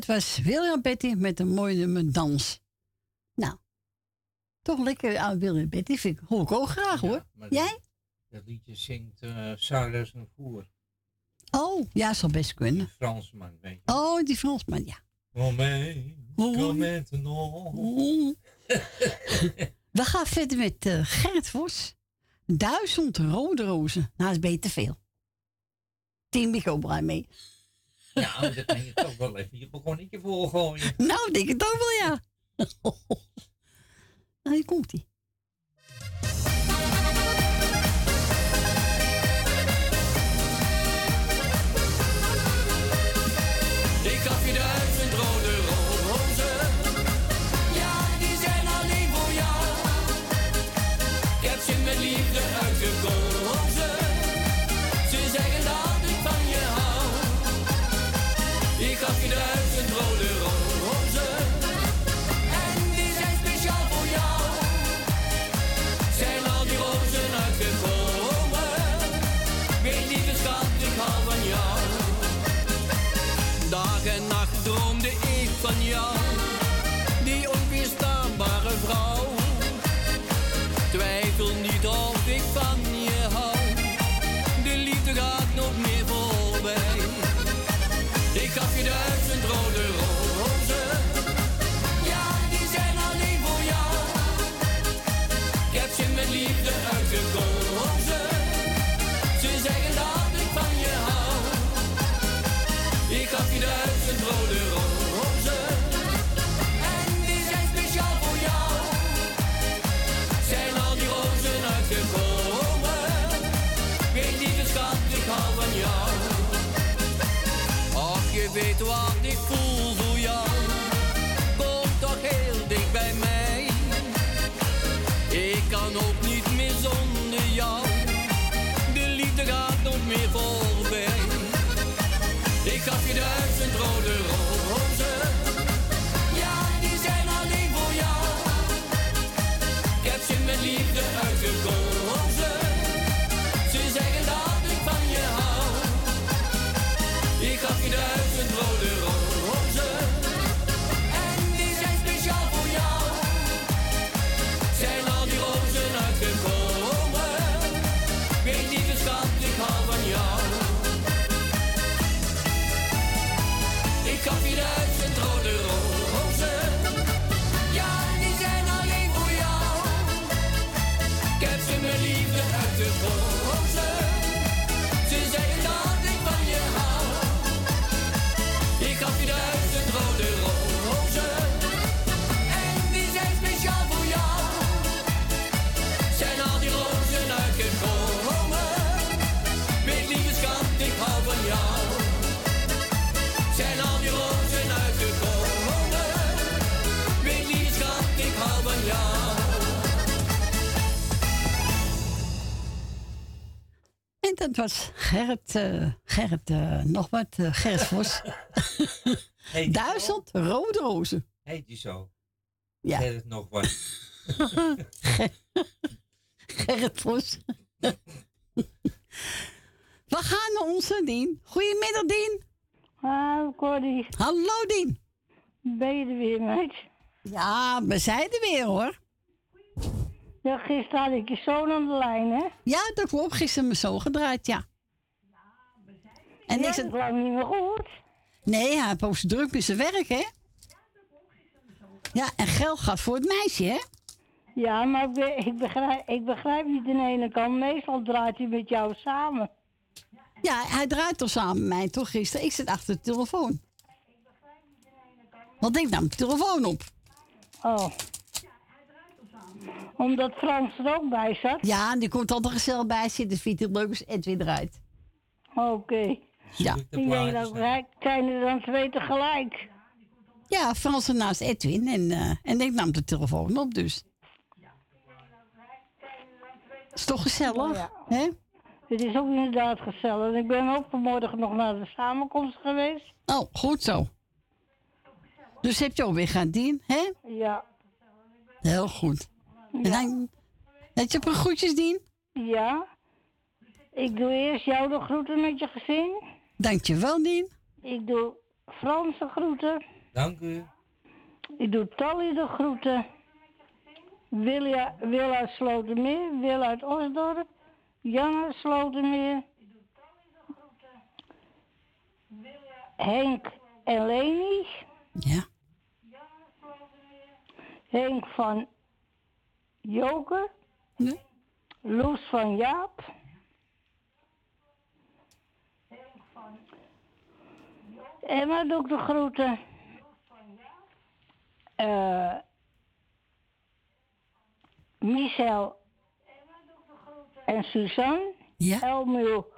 dat was William Betty met een mooie nummer dans. Nou, toch lekker aan William Betty. Vind ik, hoor ik ook graag hoor. Jij? Dat liedje zingt uh, en Voer. Oh, ja, zal best kunnen. Fransman, weet je. Oh, die Fransman, ja. Moment, Oh. comme maintenant. Oh. We gaan verder met eh Gerrit Vos. Duizend rode rozen. Nou, dat is beter veel. Team blij mee. Ja, dat kan je toch wel even je begonnetje volgooien. Nou, ik denk het ook wel, ja. nou, hier komt hij. Ik gaf je duizend rode rozen. Ja, die zijn alleen voor jou. Ik heb ze met liefde uitgekozen. Weet wat ik voel voor jou. Kom toch heel dicht bij mij. Ik kan ook niet meer zonder jou. De liefde gaat nog meer voorbij. Ik gaf je duizend rode rozen. Dat was Gerrit, eh, Gerrit eh, nog wat, eh, Gerrit Vos. Duizend rode rozen. Heet die zo? Ja. Heet het nog wat? Gerrit Vos. We gaan naar onze Dien. Goedemiddag, Dien. Hallo, Corrie. Hallo, Dien. Ben je er weer, meid? Ja, we zijn er weer, hoor. Ja, gisteren had ik je zoon aan de lijn, hè? Ja, dat klopt. Gisteren mijn zoon gedraaid, ja. En Ja, ik zit... dat lang niet meer gehoord. Nee, hij heeft ook zijn druk met zijn werk, hè? Ja, en geld gaat voor het meisje, hè? Ja, maar ik, be- ik, begrijp, ik begrijp niet de ene kant. Meestal draait hij met jou samen. Ja, hij draait toch samen met mij, toch gisteren? Ik zit achter de telefoon. Want ik nam de telefoon op. Oh. Omdat Frans er ook bij zat? Ja, en die komt altijd gezellig bij zitten. Vindt het leuk als Edwin eruit. Oké. Ja. Ik denk dat wij zijn er dan twee tegelijk. Ja, Frans er naast Edwin. En, eh, en ik nam de telefoon op, dus. Is toch gezellig, Ja. hè? Het is ook inderdaad gezellig. Ik ben ook vanmorgen nog naar de samenkomst geweest. Oh, goed zo. Dus heb je ook weer gaan dienen, hè? Ja. Heel goed. En dan, heb je op een groetjes dien? Ja. Ik doe eerst jou de groeten met je gezin. Dankjewel, Dien. Ik doe Frans de groeten. Dank u. Ik doe Tally de groeten. Wil, Wil uit Slotermeer. Wil uit Osdorp. Jan uit Slotermeer. Henk en Leni. Ja. Henk van Joker. Loes van Jaap. Emma doe ik de groeten. Eh Michel en Suzanne. Ja. Elmiel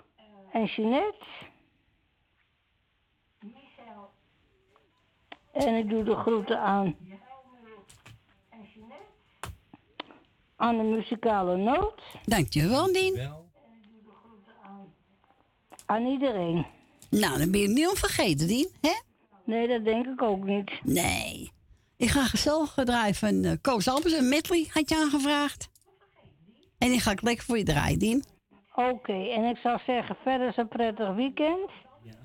en Jeanette. En ik doe de groeten aan. Aan de muzikale noot. Dankjewel, Dien. Aan iedereen. Nou, dan ben je niet onvergeten, Dien, hè? Nee, dat denk ik ook niet. Nee. Ik ga gezellig draaien van uh, Koos Albers. Een medley had je aangevraagd. En die ga ik lekker voor je draaien, Dien. Oké, en ik zou zeggen, verder is een prettig weekend.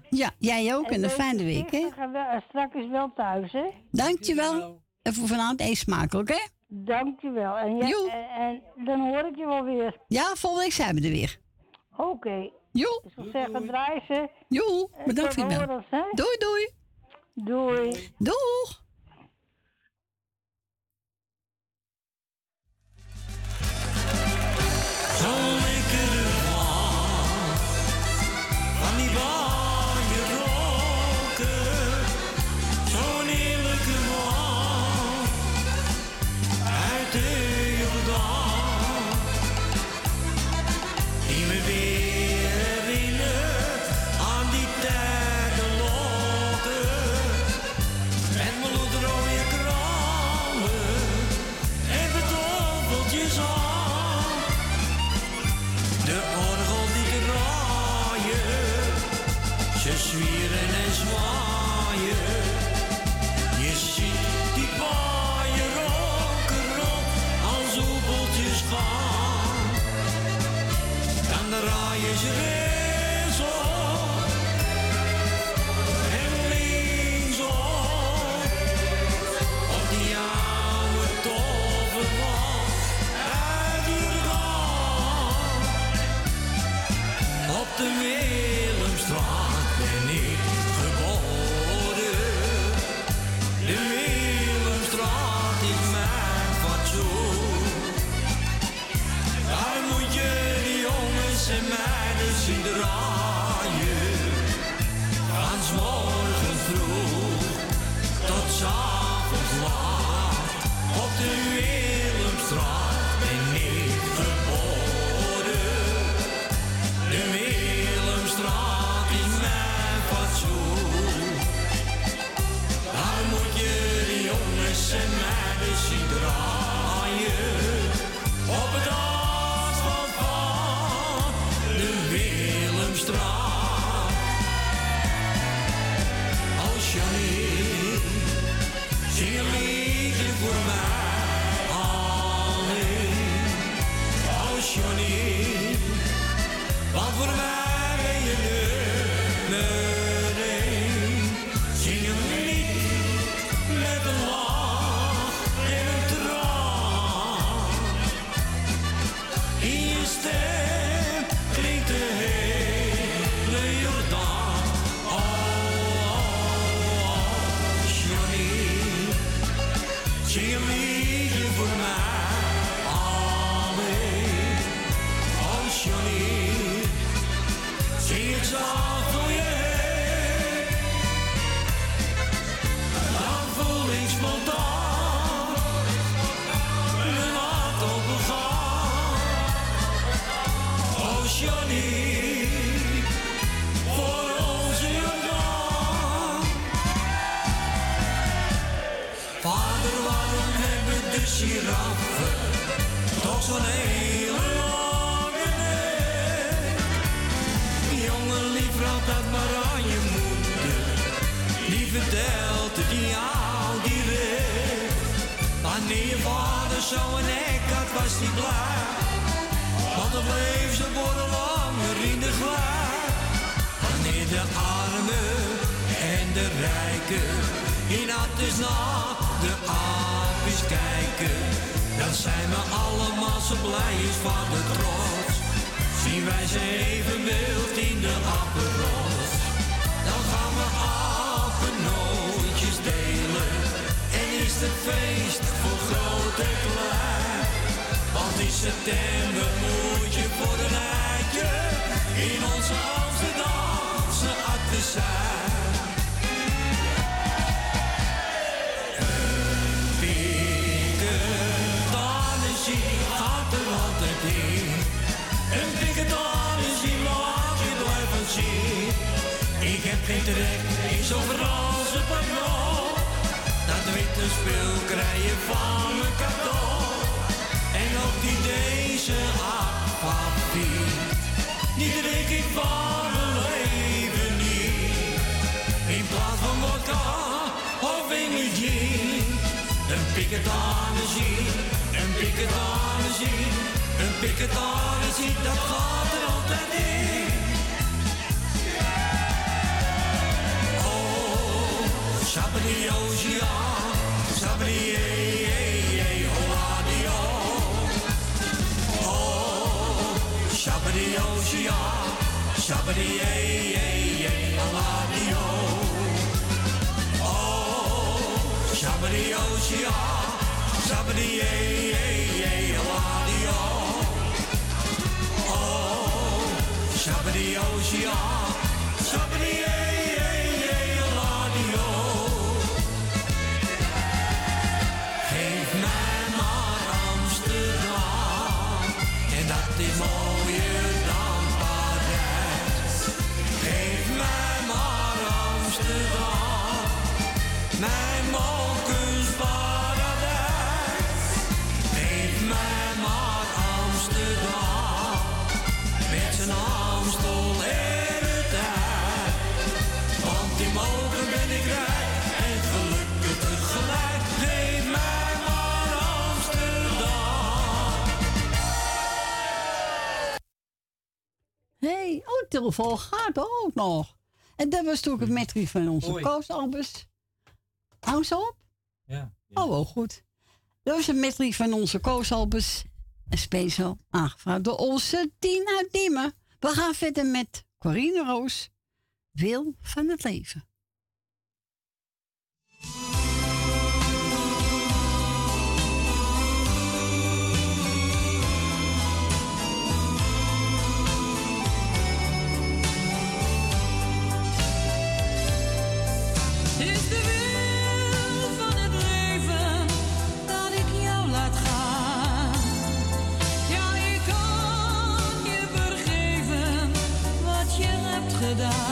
Ja, jij ook. En een fijne week, hè? wel- eh, Straks wel thuis, hè? Dankjewel. En voor vanavond eet smakelijk, hè? Dankjewel. En, jij, en, en dan hoor ik je wel weer. Ja, volgende week zijn we er weer. Oké. Jo. Ik zou zeggen, draai ze. Jo, En bedankt voor je? Doei, doei. Doei. Doeg. Shabba the ocean, shabba the air. telefoon gaat ook nog. En dat was natuurlijk een hmm. metrie van onze koosalbus. Hou ze op? Ja. Oh, wel goed. Dat was een metrie van onze Koosalbus. Een special, speciaal aangevraagd door onze Tina Diemen We gaan verder met Corine Roos. Wil van het leven. da da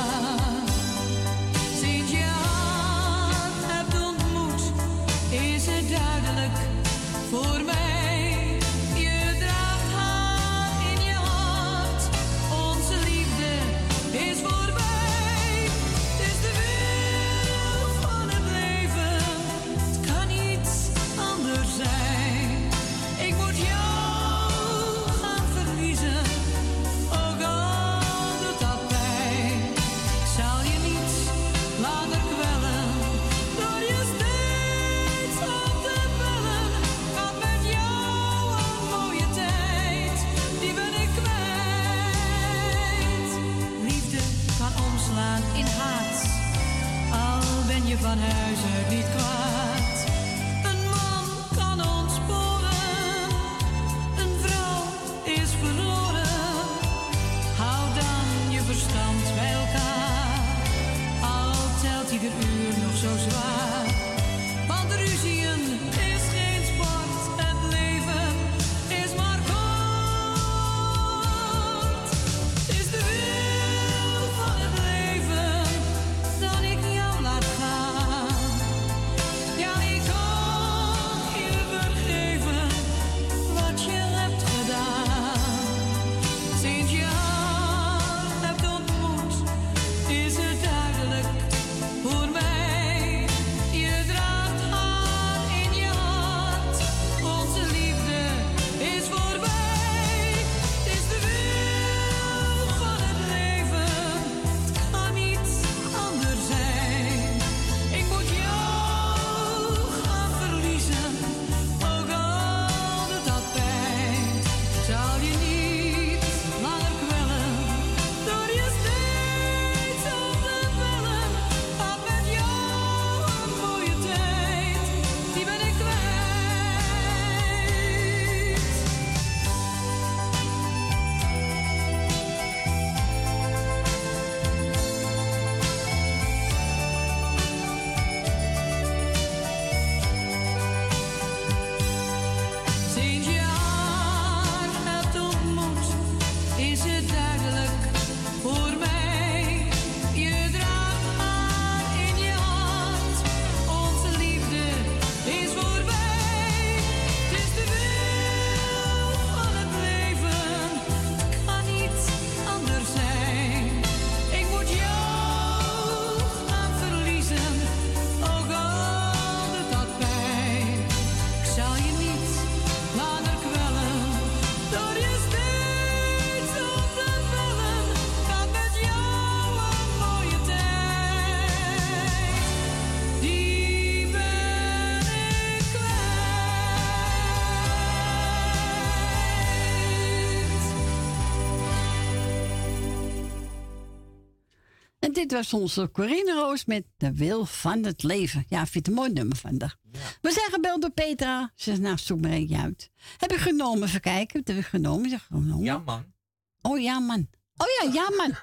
dit was onze Corine Roos met De Wil van het Leven. Ja, vind het een mooi nummer van haar. We zijn gebeld door Petra. Ze zegt, nou, zoek maar eentje uit. Heb ik genomen? Even kijken. Heb ik genomen? Zeg, genomen. Ja, man. Oh ja, man. Oh ja, ja, man.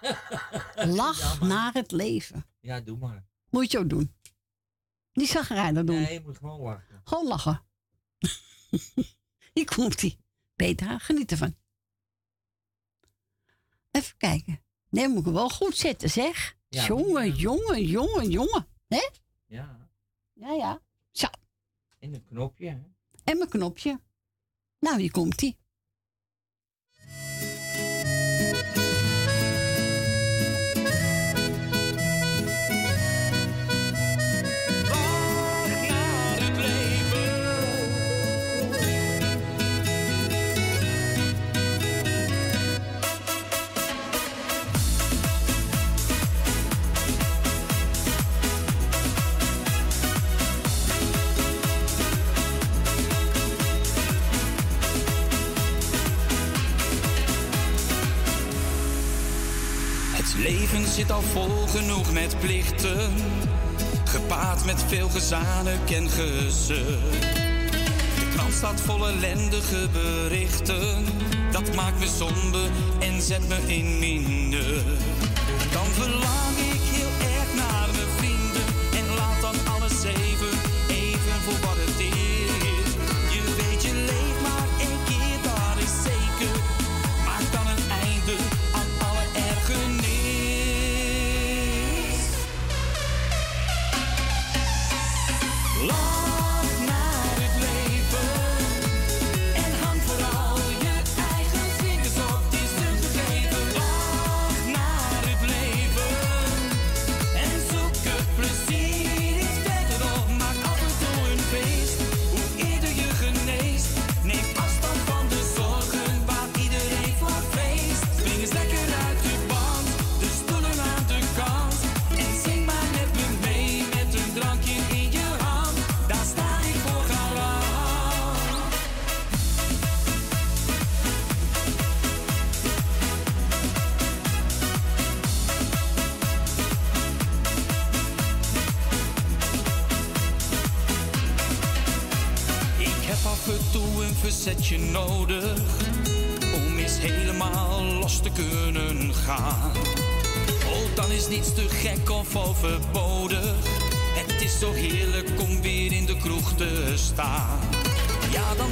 Lach naar het leven. Ja, doe maar. Moet je ook doen. Niet zagrijnig doen. Nee, je moet gewoon lachen. Gewoon lachen. Hier komt ie. Petra, geniet ervan. Even kijken. Nee, moet ik hem wel goed zetten, zeg. Ja, jongen, jongen, jongen, jongen. Hè? Ja. Ja, ja. Zo. En een knopje, hè? En mijn knopje. Nou, hier komt zit al vol genoeg met plichten, gepaard met veel gezanik en gezeur. De krant staat vol ellendige berichten, dat maakt me somber en zet me in minder. Dan verlang ik overbodig. Het is zo heerlijk om weer in de kroeg te staan. Ja, dan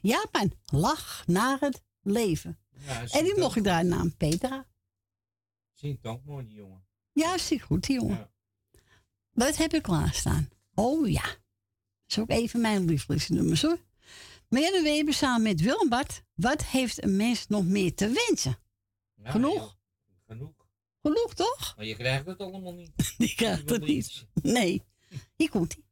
Ja, man. Lach naar het leven. Ja, en die mocht ik draaien naam Petra. Zingt ook mooi, die jongen. Ja, zie goed, die jongen. Wat heb ik klaarstaan? Oh ja. Dat is ook even mijn lievelingsnummers hoor. Marianne Weber samen met Willem Bart. Wat heeft een mens nog meer te wensen? Ja, Genoeg? Genoeg. Genoeg toch? Maar je krijgt het allemaal niet. Die krijgt het niet. Nee. Hier komt hij.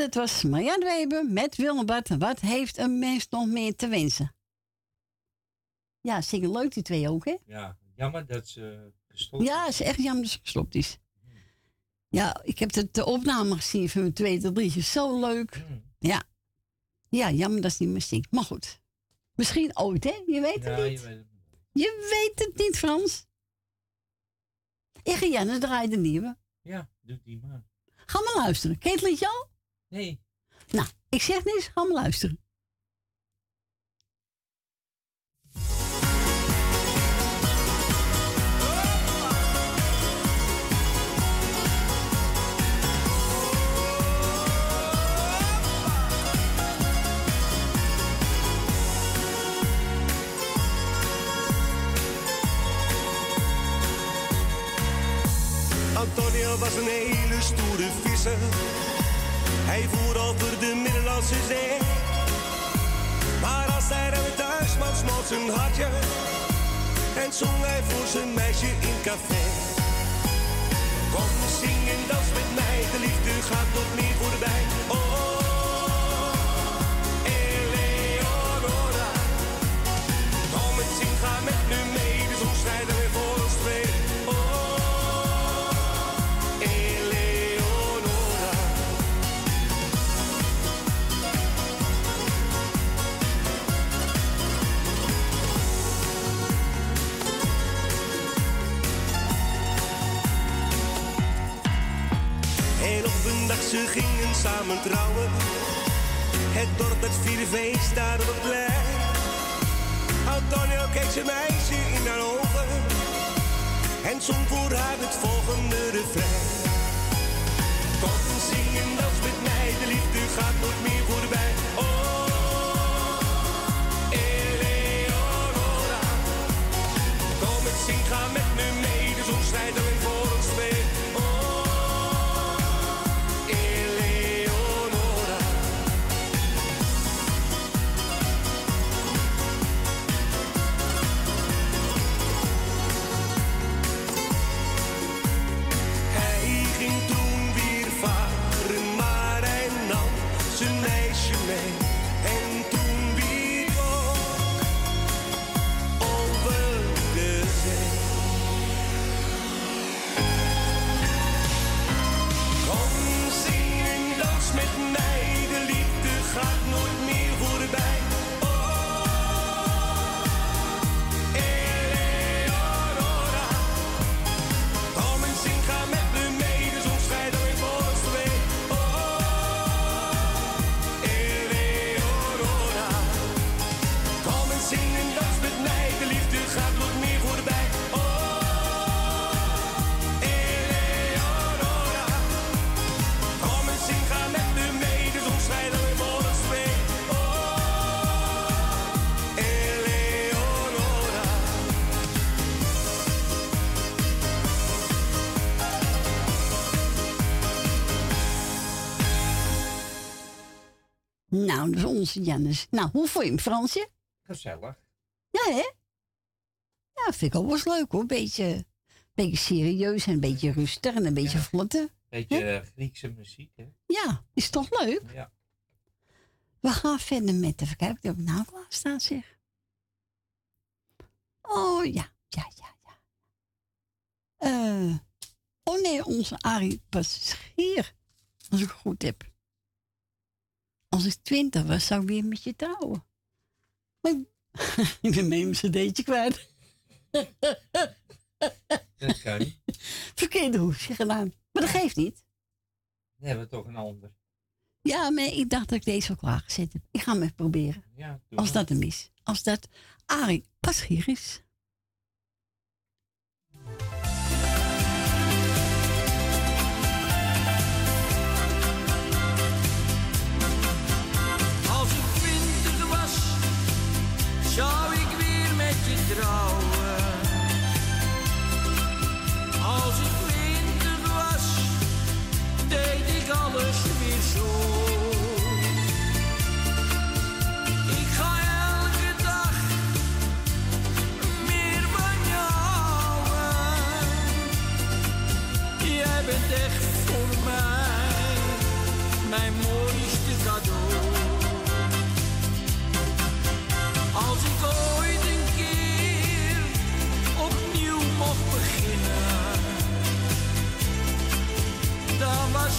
Dat was Marianne Weber met Willem Bart. Wat heeft een mens nog meer te wensen? Ja, zingen leuk die twee ook, hè? Ja, jammer dat ze gestopt Ja, het is echt jammer dat ze gestopt is. Ja, ik heb de, de opname gezien van mijn tweede liedje. Zo leuk. Ja. Ja, jammer dat ze niet meer zingt. Maar goed. Misschien ooit, hè? Je weet het Ja, niet. je weet het. Je weet het niet, Frans. Ik ga Janne draaien de nieuwe. Ja, doe die maar. Ga maar luisteren. Ken je het liedje al? Nee. Nou, ik zeg niks. Ga maar luisteren. Antonio was een hele stoere visser. Hij voer over de Middellandse Zee. Maar als hij dan thuis kwam, smolt zijn hartje. En zong hij voor zijn meisje in café. Kom, zing en dans met mij, de liefde gaat nog meer voorbij. Ze gingen samen trouwen. Het dorp met vierde feest daar op het plein. Antonio keek zijn meisje in haar ogen. En zong voor haar het volgende refrein. Kom zing en dans met mij, de liefde gaat nooit meer Nou, dat is onze Jannes. Nou, hoe vond je hem, Fransje? Gezellig. Ja, hè? Ja, vind ik ook wel eens leuk hoor. Beetje, beetje serieus en een beetje rustig en een beetje vlotte. Beetje eh, Griekse muziek, hè? Ja, is toch leuk? Ja. We gaan verder met, even kijken, dat ik nou klaar staan zeg. Oh ja, ja, ja, ja. Eh, Oh nee, onze Arie Paschier. Als ik het goed heb. Als ik twintig was, zou ik weer met je trouwen. Maar ik- ben mijn cd'tje kwijt. Dat kan. Verkeerde hoesje gedaan. Maar dat geeft niet. Dan hebben we toch een ander. Ja, maar ik dacht dat ik deze al klaargezet heb. Ik ga hem even proberen. Ja, doe Als dat hem is. Als dat Arie Paschier is.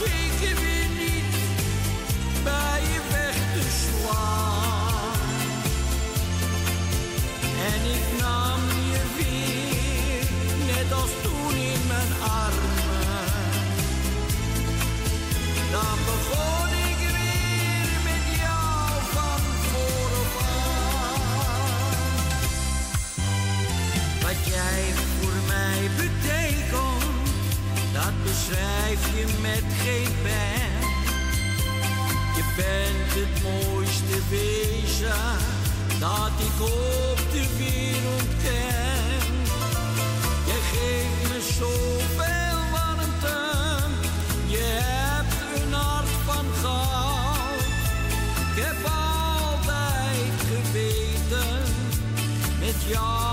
Ik weer niet bij je weg te slaan. En ik nam je weer, net als toen in mijn armen. Dan begon ik weer met jou van vooraf. Wat jij voor mij betekent, dat beschrijf je met geen pen. Je bent het mooiste wezen dat ik op de wereld ken. Jij geeft me zoveel warmte, je hebt een hart van goud. Ik heb altijd geweten, met jou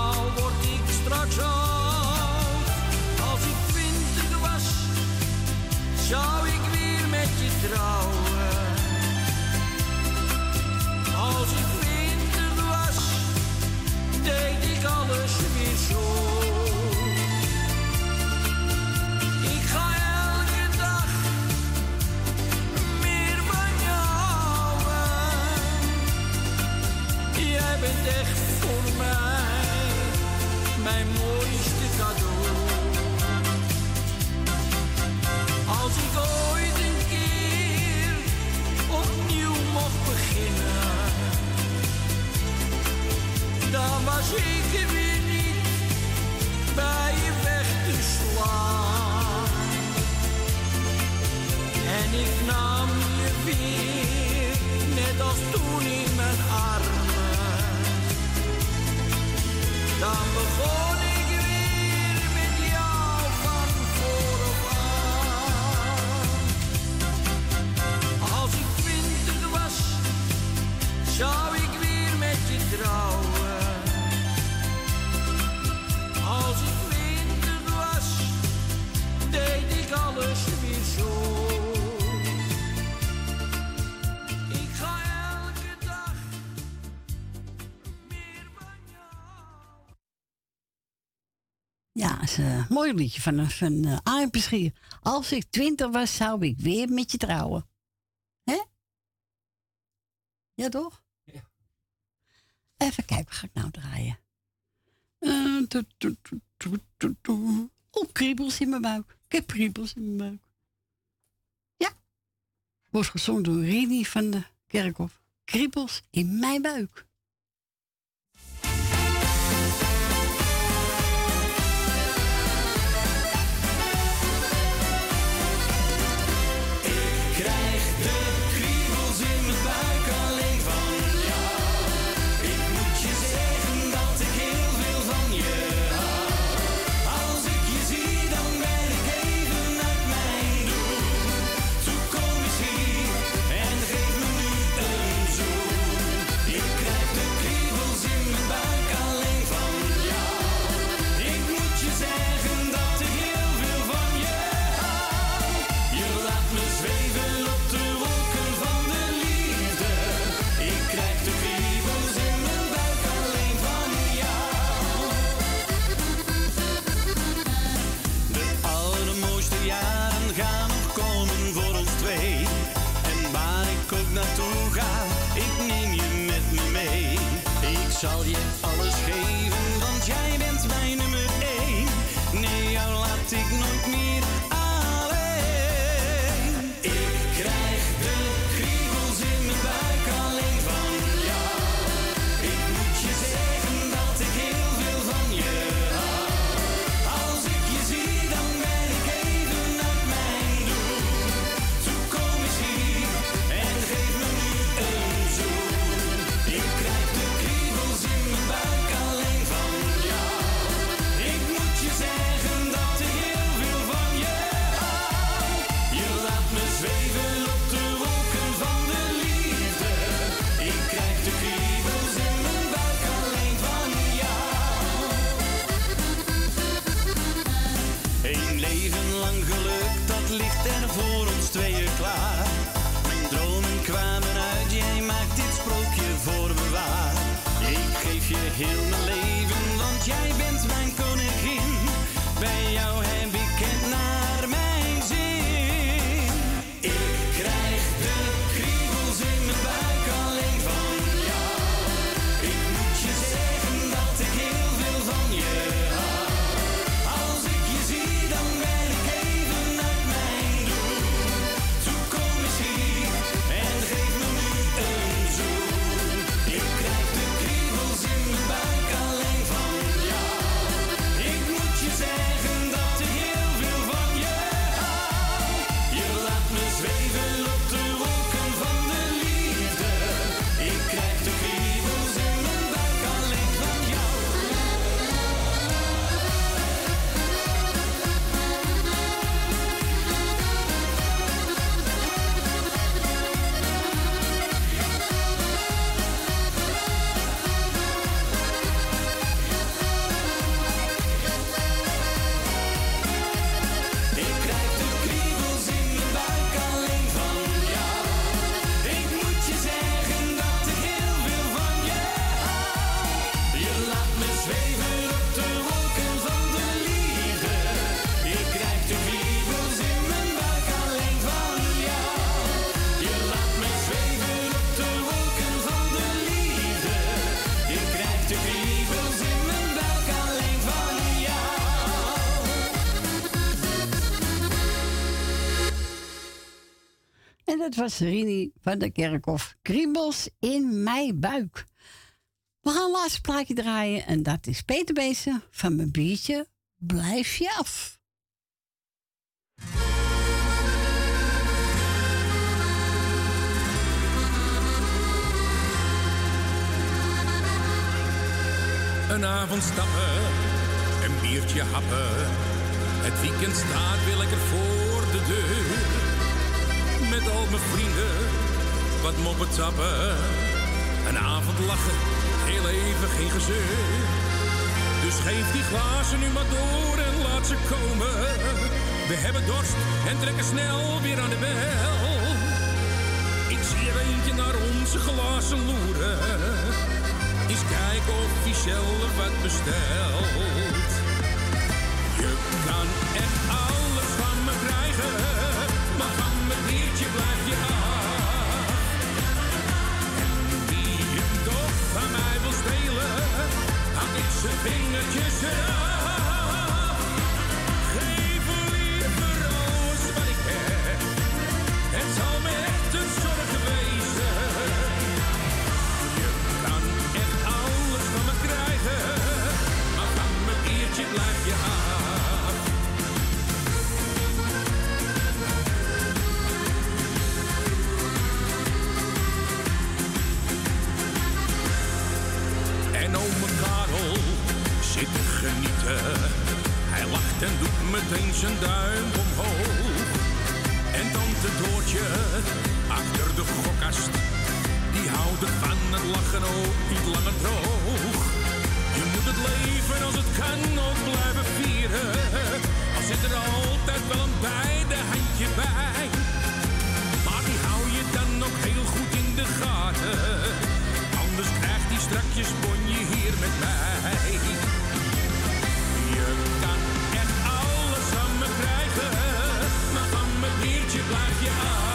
zou ik weer met je trouwen. Als ik twintig was, deed ik alles weer zo. Ik ga elke dag meer van jou. Jij bent echt voor mij mijn mooiste dan was ik er weer niet bij je weg te slaan. En ik nam je weer, net als toen in mijn armen. Dan begon ik alles weer zo. Ik ga elke dag Ja, dat is een mooi liedje van, een- van uh, Paschier. Als ik twintig was, zou ik weer met je trouwen. Hè? Ja, toch? Even kijken, wat ga ik nou draaien? Eh, tu- tu- tu- tu- tu- tu. Oh, kriebels in mijn buik. Ik heb kriebels in mijn buik. Ja. Wordt gezongen door Rini van de Kerkhof. Kriebels in mijn buik. dat was Rini van de Kerkhof. Kriebels in mijn buik. We gaan een laatste plaatje draaien en dat is Peter Bezen van mijn biertje. Blijf je af. Een avond stappen, een biertje happen. Het weekend staat wil ik voor de deur met al mijn vrienden wat moppen tappen. Een avond lachen, heel even geen gezeur. Dus geef die glazen nu maar door en laat ze komen. We hebben dorst en trekken snel weer aan de bel. Ik zie er eentje naar onze glazen loeren. Is kijk of hij zelf wat bestelt. Je kan echt herkese Hij lacht en doet meteen zijn duim omhoog. En tante Doortje achter de gokkast. Die houden van het lachen ook niet langer droog. Je moet het leven als het kan ook blijven vieren. Al zit er altijd wel een beide handje bij. Maar die hou je dan nog heel goed in de gaten. Anders krijgt die strakjes bonje hier met mij. Yeah.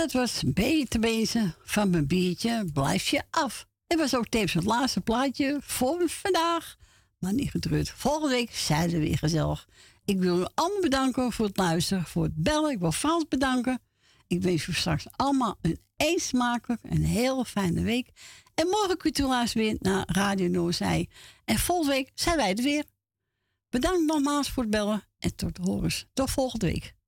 Dat was beter wezen van mijn biertje, blijf je af. Het was ook tevens het laatste plaatje voor vandaag. Maar niet getreurd. Volgende week zijn we weer gezellig. Ik wil u allemaal bedanken voor het luisteren, voor het bellen. Ik wil Frans bedanken. Ik wens u straks allemaal een eet smakelijk, een heel fijne week. En morgen kunt u luisteren weer naar Radio Noorzij. En volgende week zijn wij er weer. Bedankt nogmaals voor het bellen en tot horens. Tot volgende week.